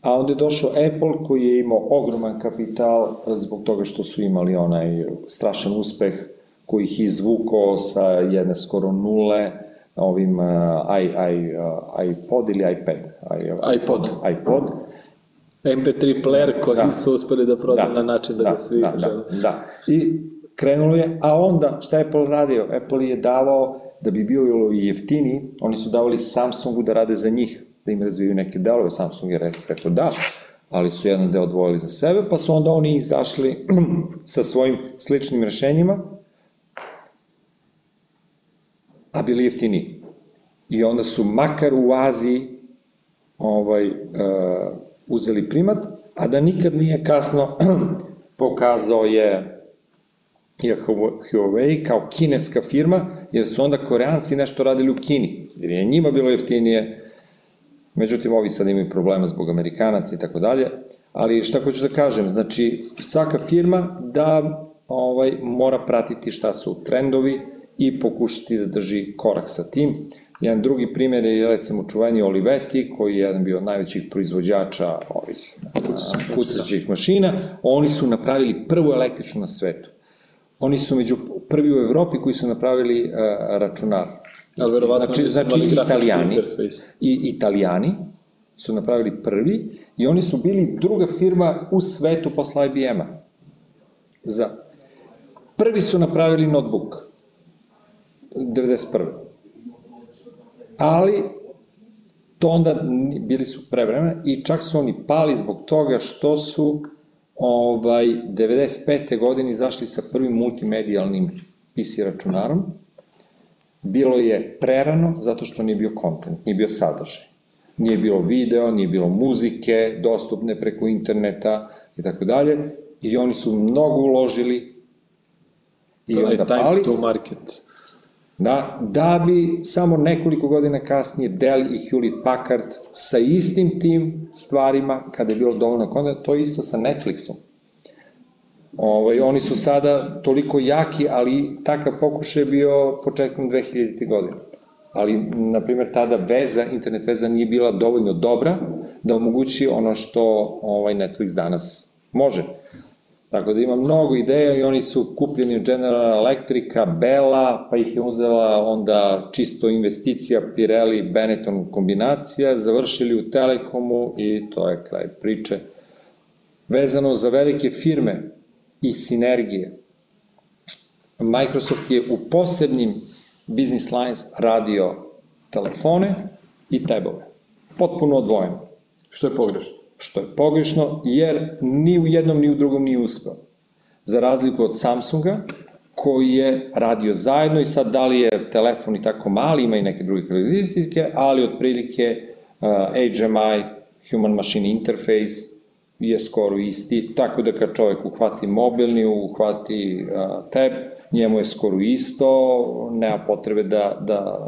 a onda je došao Apple koji je imao ogroman kapital zbog toga što su imali onaj strašan uspeh koji ih izvukao sa jedne skoro nule, ovim uh, i, i, uh, iPod ili iPad? I, iPod. iPod. MP3 player koji da. su uspeli da prodaju da. na način da, da ga svi da, da, da. I krenulo je, a onda šta je Apple radio? Apple je davao, da bi bio jeftini, oni su davali Samsungu da rade za njih, da im razviju neke delove, Samsung je rekao, da, ali su jedan deo odvojili za sebe, pa su onda oni izašli sa svojim sličnim rešenjima, a bili jeftini. I onda su makar u Aziji ovaj, uh, uzeli primat, a da nikad nije kasno pokazao je je Huawei kao kineska firma, jer su onda koreanci nešto radili u Kini, jer je njima bilo jeftinije, međutim ovi sad imaju problema zbog Amerikanaca i tako dalje, ali šta hoću da kažem, znači svaka firma da ovaj, mora pratiti šta su trendovi, i pokušati da drži korak sa tim. Jedan drugi primjer je recimo čuveni Olivetti, koji je jedan bio od najvećih proizvođača ovih kucaćih mašina. Oni su napravili prvu električnu na svetu. Oni su među prvi u Evropi koji su napravili uh, računar. Ali verovatno znači, znači italijani, i italijani su napravili prvi i oni su bili druga firma u svetu posle IBM-a. Za. Prvi su napravili notebook. 91. Ali to onda bili su prevremena i čak su oni pali zbog toga što su ovaj, 95. godine izašli sa prvim multimedijalnim PC računarom. Bilo je prerano zato što nije bio kontent, nije bio sadržaj. Nije bilo video, nije bilo muzike dostupne preko interneta i tako dalje. I oni su mnogo uložili i to onda je time pali. to market. Da, da bi samo nekoliko godina kasnije Dell i Hewlett Packard sa istim tim stvarima, kada je bilo dovoljno konta, to je isto sa Netflixom. Ovaj, oni su sada toliko jaki, ali takav pokušaj je bio početkom 2000. godine. Ali, na primjer, tada veza, internet veza nije bila dovoljno dobra da omogući ono što ovaj Netflix danas može. Tako da ima mnogo ideja i oni su kupljeni od General Electrica, Bella, pa ih je uzela onda čisto investicija Pirelli Benetton kombinacija, završili u Telekomu i to je kraj priče. Vezano za velike firme i sinergije, Microsoft je u posebnim business lines radio telefone i tabove. Potpuno odvojeno. Što je pogrešno? Što je pogrešno, jer ni u jednom ni u drugom nije uspeo. Za razliku od Samsunga, koji je radio zajedno i sad da li je telefon i tako mali, ima i neke druge karakteristike, ali otprilike uh, HMI, Human Machine Interface, je skoro isti, tako da kad čovek uhvati mobilni, uhvati uh, tab, njemu je skoro isto, nema potrebe da, da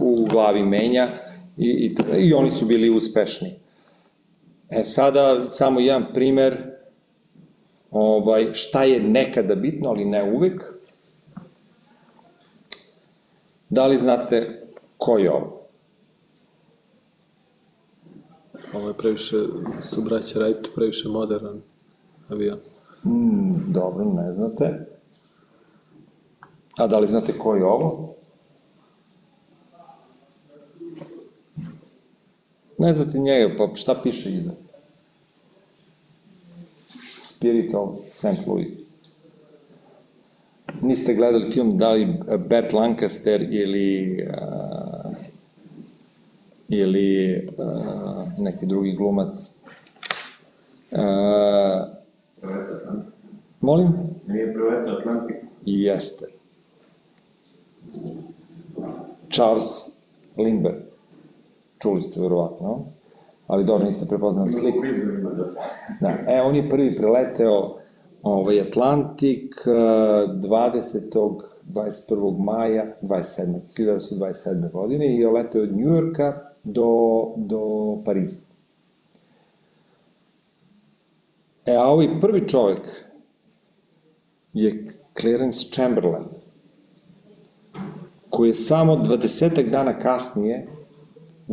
u glavi menja i, i, i oni su bili uspešni. E sada, samo jedan primer ovaj, šta je nekada bitno, ali ne uvek. Da li znate ko je ovo? Ovo je previše, su braća Wright previše modern avion. Mm, dobro, ne znate. A da li znate ko je ovo? Ne znate njega, pa šta piše iza? Spirit of St. Louis. Niste gledali film da li Bert Lancaster ili uh, ili uh, neki drugi glumac. Uh, molim? Nije Proleto Atlantik? Jeste. Charles Lindbergh. Čuli ste verovatno ali dobro, niste prepoznali sliku. Da, e, on je prvi preleteo ovaj, Atlantik 20. 21. maja 27. 1927. godine i je leteo od Njujorka do, do Pariza. E, a ovaj prvi čovek je Clarence Chamberlain, koji je samo 20 dana kasnije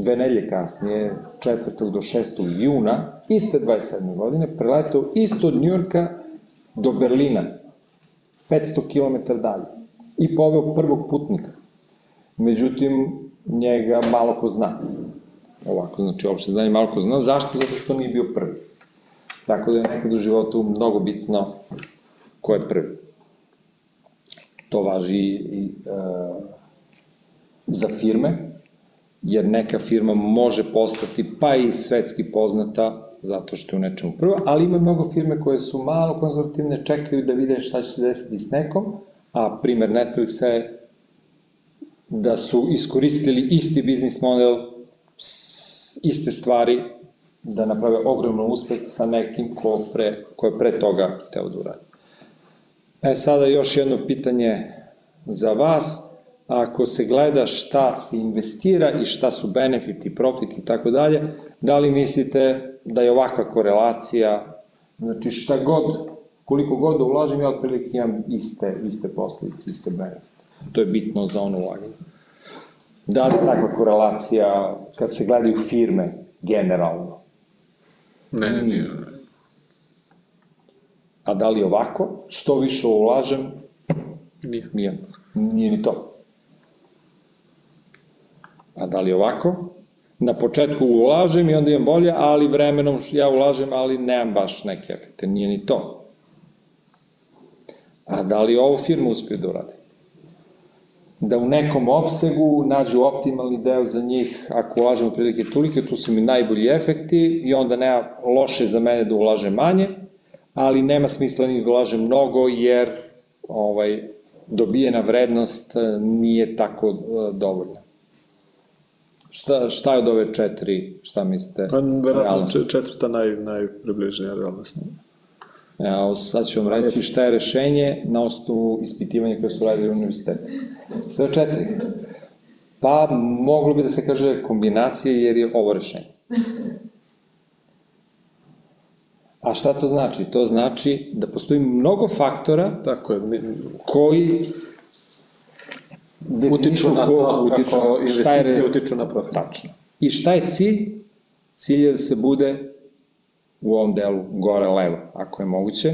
dve nelje kasnije, 4. do 6. juna, iste 27. godine, preletao isto od Njurka do Berlina, 500 km dalje, i poveo prvog putnika. Međutim, njega malo ko zna. Ovako, znači, uopšte znanje malo ko zna. Zašto? Zato što nije bio prvi. Tako da je nekad u životu mnogo bitno ko je prvi. To važi i e, za firme, jer neka firma može postati pa i svetski poznata zato što je u nečemu prvo, ali ima mnogo firme koje su malo konzervativne, čekaju da vide šta će se desiti s nekom, a primer Netflixa je da su iskoristili isti biznis model, iste stvari, da naprave ogromno uspeh sa nekim ko, pre, ko je pre toga hteo da uradi. E, sada još jedno pitanje za vas ako se gleda šta se investira i šta su benefiti, profiti i tako dalje, da li mislite da je ovakva korelacija, znači šta god, koliko god da ulažem, ja otprilike imam iste, iste posljedice, iste benefite. To je bitno za ono ulaganje. Da li takva korelacija, kad se gledaju firme, generalno? Ne, nije. A da li ovako, što više ulažem, nije. Nije, nije ni to. A da li ovako? na početku ulažem i onda imam bolje, ali vremenom ja ulažem, ali nemam baš neke efekte, nije ni to. A da li ovo firma uspije da uradi? Da u nekom opsegu nađu optimalni deo za njih, ako ulažemo prilike tolike, tu su mi najbolji efekti i onda nema loše za mene da ulažem manje, ali nema smisla ni da ulažem mnogo, jer ovaj, dobijena vrednost eh, nije tako eh, dovoljna. Šta, šta je od ove četiri, šta mislite? Pa, verovatno četvrta naj, najpribližnija realnost. Evo, sad ću vam reći šta je rešenje na osnovu ispitivanja koje su radili u univerzitetu. Sve četiri. Pa, moglo bi da se kaže kombinacije, jer je ovo rešenje. A šta to znači? To znači da postoji mnogo faktora Tako je. koji utiču na to utiču, kako investicije je, utiču na profit. Tačno. I šta je cilj? Cilj je da se bude u ovom delu gore levo, ako je moguće.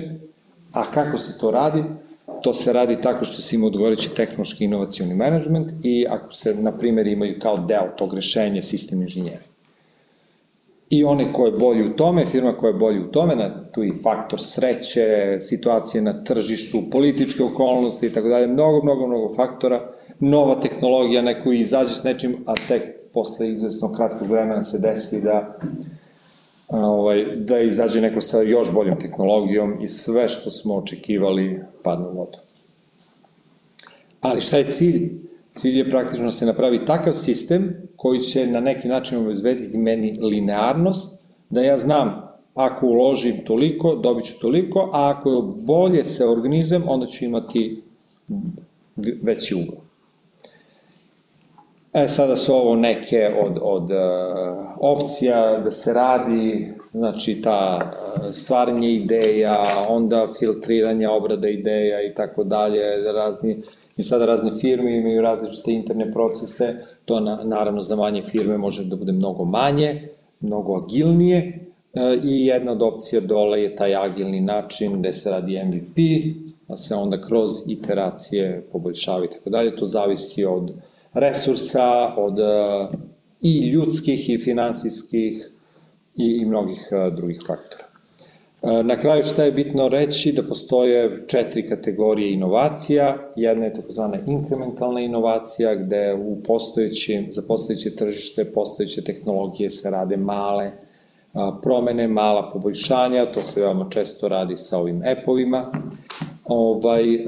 A kako se to radi? To se radi tako što se ima odgovorići tehnološki inovacioni management i ako se, na primjer, imaju kao deo tog rešenja sistem inženjeri. I one koje je bolji u tome, firma koja je bolji u tome, na, tu i faktor sreće, situacije na tržištu, političke okolnosti i tako dalje, mnogo, mnogo, mnogo faktora, nova tehnologija, neko izađe s nečim, a tek posle izvesno kratkog vremena se desi da ovaj, da izađe neko sa još boljom tehnologijom i sve što smo očekivali padne u vodu. Ali šta je cilj? Cilj je praktično da se napravi takav sistem koji će na neki način obezbediti meni linearnost, da ja znam ako uložim toliko, dobit ću toliko, a ako bolje se organizujem, onda ću imati veći ugao. E, sada su ovo neke od, od uh, opcija da se radi, znači ta uh, stvaranje ideja, onda filtriranje, obrada ideja i tako dalje, razni, i sada razne firme imaju različite interne procese, to na, naravno za manje firme može da bude mnogo manje, mnogo agilnije, uh, i jedna od opcija dole je taj agilni način gde se radi MVP, da se onda kroz iteracije poboljšava i tako dalje, to zavisi od resursa, od e, i ljudskih i finansijskih i, i mnogih e, drugih faktora. E, na kraju šta je bitno reći da postoje četiri kategorije inovacija. Jedna je takozvana inkrementalna inovacija gde u postojeći, za postojeće tržište, postojeće tehnologije se rade male promene, mala poboljšanja, to se veoma često radi sa ovim appovima. Ovaj, uh,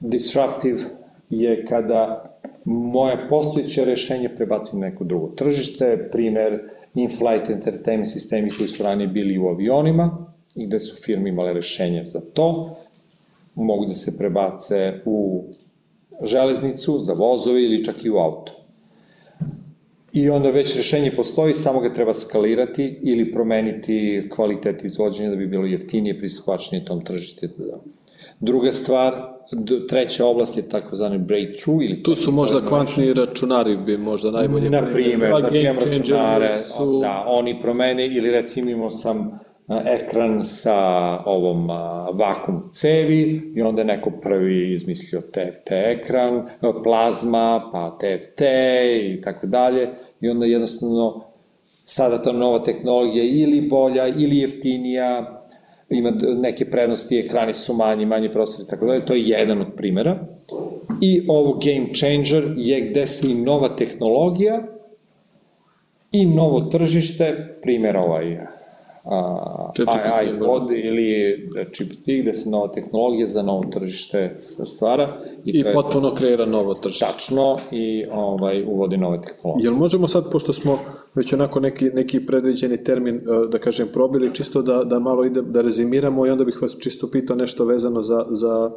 disruptive je kada moje postojiće rešenje prebacim na neko drugo tržište, primer in-flight entertainment sistemi koji su ranije bili u avionima i gde su firme imale rešenje za to, mogu da se prebace u železnicu, za vozove ili čak i u auto. I onda već rešenje postoji, samo ga treba skalirati ili promeniti kvalitet izvođenja da bi bilo jeftinije, pristupačnije tom tržištu. Druga stvar, treća oblast je takozvani breakthrough ili tu su možda kvantni računari bi možda najbolje na primer pa znači imam računare su... da oni promene ili recimo imamo sam ekran sa ovom vakum cevi i onda je neko prvi izmislio TFT ekran, plazma, pa TFT i tako dalje i onda jednostavno sada ta nova tehnologija ili bolja ili jeftinija ima neke prednosti, ekrani su manji, manji prostor i tako dalje, to je jedan od primera. I ovo game changer je gde se i nova tehnologija i novo tržište, primjer ovaj a, iPod ili GPT gde se nova tehnologija za novo tržište stvara. I, I potpuno je, kreira novo tržište. Tačno i ovaj, uvodi nove tehnologije. Jel možemo sad, pošto smo već onako neki, neki predviđeni termin, e, da kažem, probili, čisto da, da malo ide, da rezimiramo i onda bih vas čisto pitao nešto vezano za, za,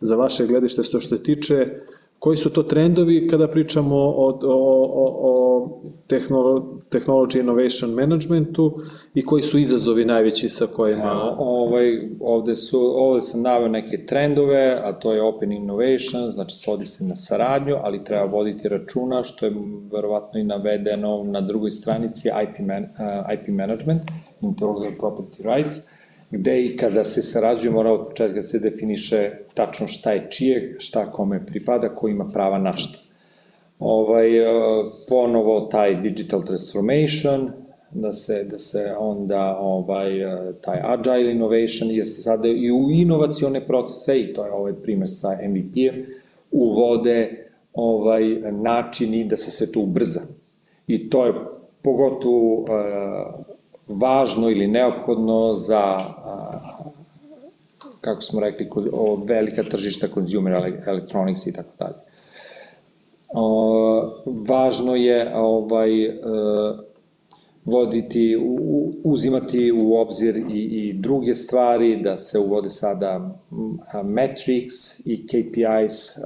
za vaše gledište, što se tiče Koji su to trendovi kada pričamo o, o, o, o technology innovation managementu i koji su izazovi najveći sa kojima... Ja, ovaj, ovde, su, ovde sam naveo neke trendove, a to je open innovation, znači svodi se na saradnju, ali treba voditi računa, što je verovatno i navedeno na drugoj stranici IP, man, uh, IP management, intellectual property rights, gde i kada se sarađuje mora od početka se definiše tačno šta je čije, šta kome pripada, ko ima prava na šta. ovaj, e, ponovo taj digital transformation, da se, da se onda ovaj, e, taj agile innovation, jer se sada i u inovacione procese, i to je ovaj primer sa MVP-em, uvode ovaj, načini da se sve to ubrza. I to je pogotovo uh, važno ili neophodno za kako smo rekli, o velika tržišta consumer electronics i tako dalje. Važno je ovaj, e, voditi, uzimati u obzir i, i druge stvari, da se uvode sada metrics i KPIs,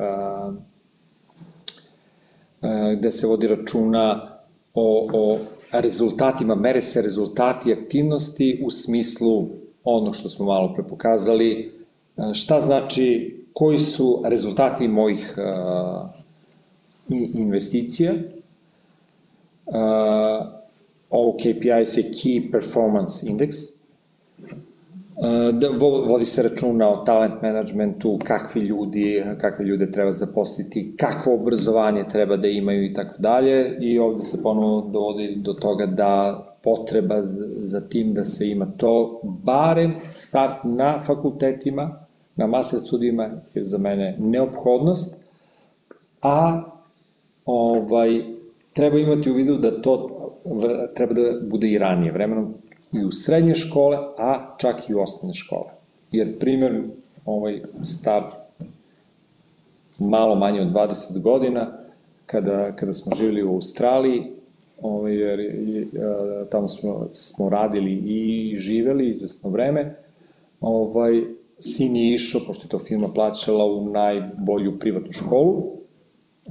gde se vodi računa o, o rezultatima, mere se rezultati aktivnosti u smislu ono što smo malo pre pokazali, e, šta znači, koji su rezultati mojih uh, investicija. Uh, ovo KPI se Key Performance Index, da vodi se računa o talent managementu, kakvi ljudi, kakve ljude treba zaposliti, kakvo obrazovanje treba da imaju i tako dalje i ovde se ponovo dovodi do toga da potreba za tim da se ima to, barem start na fakultetima, na master studijima je za mene neophodnost, a ovaj, treba imati u vidu da to treba da bude i ranije, vremenom i u srednje škole, a čak i u osnovne škole. Jer primer, ovaj stav malo manje od 20 godina, kada, kada smo živjeli u Australiji, ovaj, jer i, a, tamo smo, smo radili i živeli izvesno vreme, ovaj, sin je išao, pošto je to firma plaćala u najbolju privatnu školu,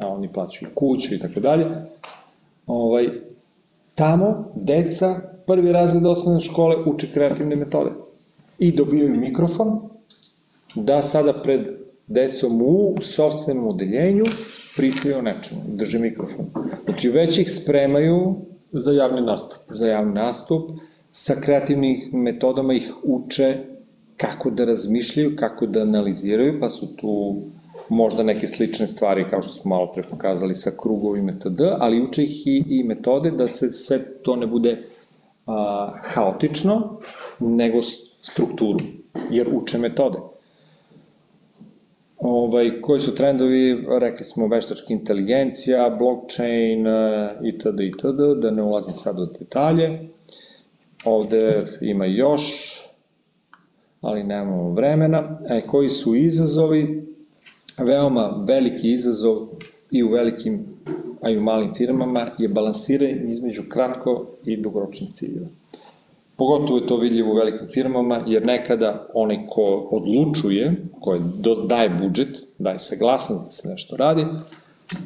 a oni plaćaju kuću i tako dalje, ovaj, tamo deca prvi razred osnovne škole uče kreativne metode. I dobijaju mikrofon da sada pred decom u sobstvenom odeljenju pričaju o nečemu, drže mikrofon. Znači, već ih spremaju za javni nastup. Za javni nastup, sa kreativnim metodama ih uče kako da razmišljaju, kako da analiziraju, pa su tu možda neke slične stvari kao što smo malo pre pokazali sa krugovima itd., ali uče ih i, i metode da se sve to ne bude a, haotično, nego strukturu, jer uče metode. Ovaj, koji su trendovi, rekli smo veštačka inteligencija, blockchain itd. itd. da ne ulazim sad u detalje. Ovde ima još, ali nemamo vremena. E, koji su izazovi? Veoma veliki izazov i u velikim, a i u malim firmama je balansiranje između kratko i dugoročnih ciljeva. Pogotovo je to vidljivo u velikim firmama, jer nekada onaj ko odlučuje, ko daje budžet, daje saglasnost da se nešto radi,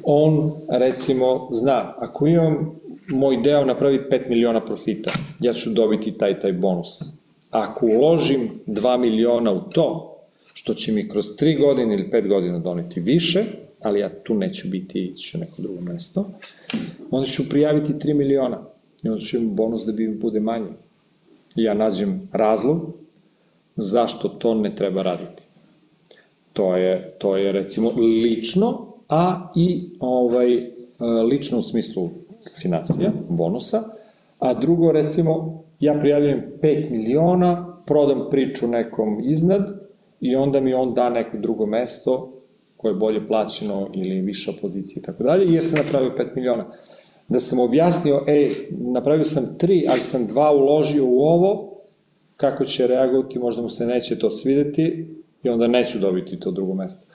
on, recimo, zna, ako imam moj deo napravi 5 miliona profita, ja ću dobiti taj taj bonus. Ako uložim 2 miliona u to, što će mi kroz 3 godine ili 5 godina doneti više, ali ja tu neću biti, ići u neko drugo mesto, onda ću prijaviti 3 miliona i onda ću bonus da bi bude manji ja nađem razlog zašto to ne treba raditi. To je, to je recimo lično, a i ovaj, lično u smislu financija, bonusa, a drugo recimo ja prijavljam 5 miliona, prodam priču nekom iznad i onda mi on da neko drugo mesto koje je bolje plaćeno ili viša pozicija i tako dalje, jer se napravio 5 miliona da sam objasnio, ej, napravio sam tri, ali sam dva uložio u ovo, kako će reagovati, možda mu se neće to svideti i onda neću dobiti to drugo mesto.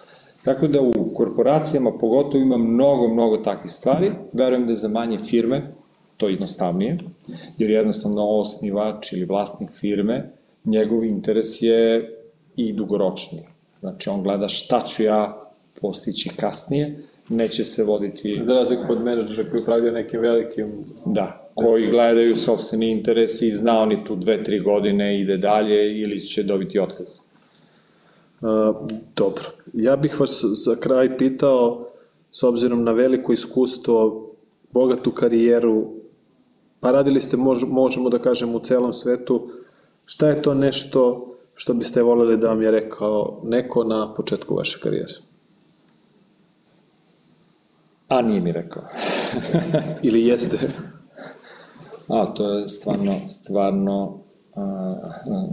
Tako da u korporacijama pogotovo ima mnogo, mnogo takvih stvari. Verujem da je za manje firme to jednostavnije, jer jednostavno osnivač ili vlasnik firme, njegov interes je i dugoročniji. Znači, on gleda šta ću ja postići kasnije, neće se voditi... Za razliku od menadžera koji upravlja nekim velikim... Da, koji gledaju sobstveni interes i zna oni tu dve, tri godine ide dalje ili će dobiti otkaz. Uh, dobro. Ja bih vas za kraj pitao, s obzirom na veliko iskustvo, bogatu karijeru, pa radili ste, mož, možemo da kažemo, u celom svetu, šta je to nešto što biste voleli da vam je rekao neko na početku vaše karijere? A nije mi rekao. Ili jeste? A, to je stvarno, stvarno a, a,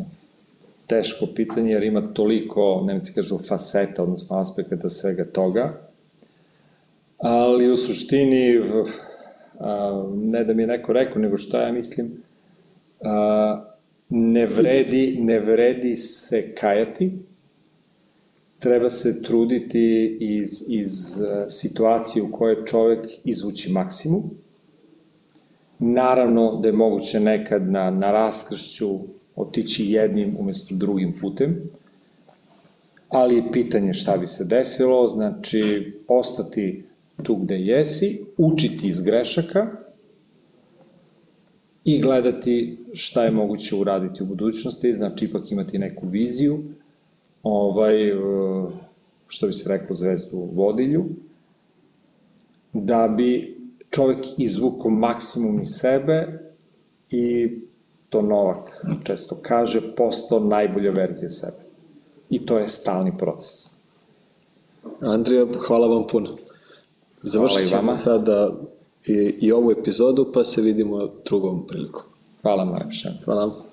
teško pitanje, jer ima toliko, nemci kažu, faseta, odnosno aspekata svega toga. Ali u suštini, a, ne da mi je neko rekao, nego što ja mislim, a, ne vredi, ne vredi se kajati, treba se truditi iz, iz situacije u kojoj čovek izvući maksimum, Naravno da je moguće nekad na, na raskršću otići jednim umesto drugim putem, ali je pitanje šta bi se desilo, znači ostati tu gde jesi, učiti iz grešaka i gledati šta je moguće uraditi u budućnosti, znači ipak imati neku viziju, ovaj, što bi se reklo zvezdu vodilju, da bi čovek izvuko maksimum iz sebe i to Novak često kaže, postao najbolja verzija sebe. I to je stalni proces. Andrija, hvala vam puno. Završit ćemo sada i, i ovu epizodu, pa se vidimo drugom prilikom. Hvala najviše. Hvala.